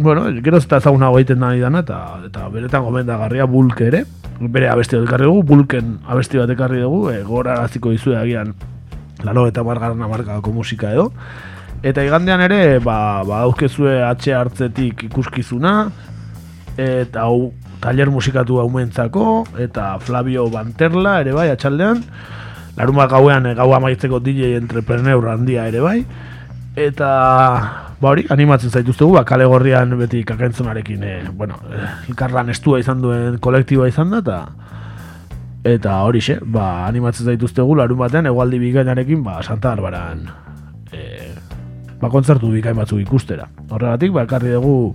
bueno, gero eta ezagunago egiten nahi dana, eta, eta beretan gomendagarria Bulk ere, bere abesti bat ekarri dugu, Bulken abesti bat ekarri dugu, e, goraraziko dizue agian laro eta margarren amarkako musika edo. Eta igandean ere, ba, ba dauzkezue atxe hartzetik ikuskizuna, eta hau taller musikatu haumentzako, eta Flavio Banterla ere bai, atxaldean, larun bat gauean e, gau amaitzeko DJ entrepreneur handia ere bai, eta ba hori, animatzen zaituztegu, ba, kale gorrian beti kakentzonarekin, e, bueno, e, elkarlan estua izan duen kolektiboa izan da, eta eta hori xe, ba, animatzen zaituztegu larun batean, egualdi bikainarekin, ba, Santa Barbaran e, ba, kontzertu bikain batzuk ikustera. Horregatik, ba, ekarri dugu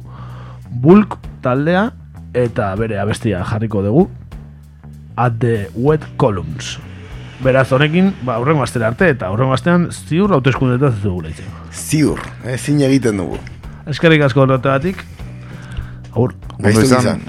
Bulk taldea, eta bere abestia jarriko dugu, At the Wet Columns. Beraz, honekin, ba, urrengo astera arte, eta urrengo astean ziur hauteskundetaz ez dugu leitzen. Ziur, eh, zin egiten dugu. Eskerrik asko horretegatik, agur. Gaiztu izan.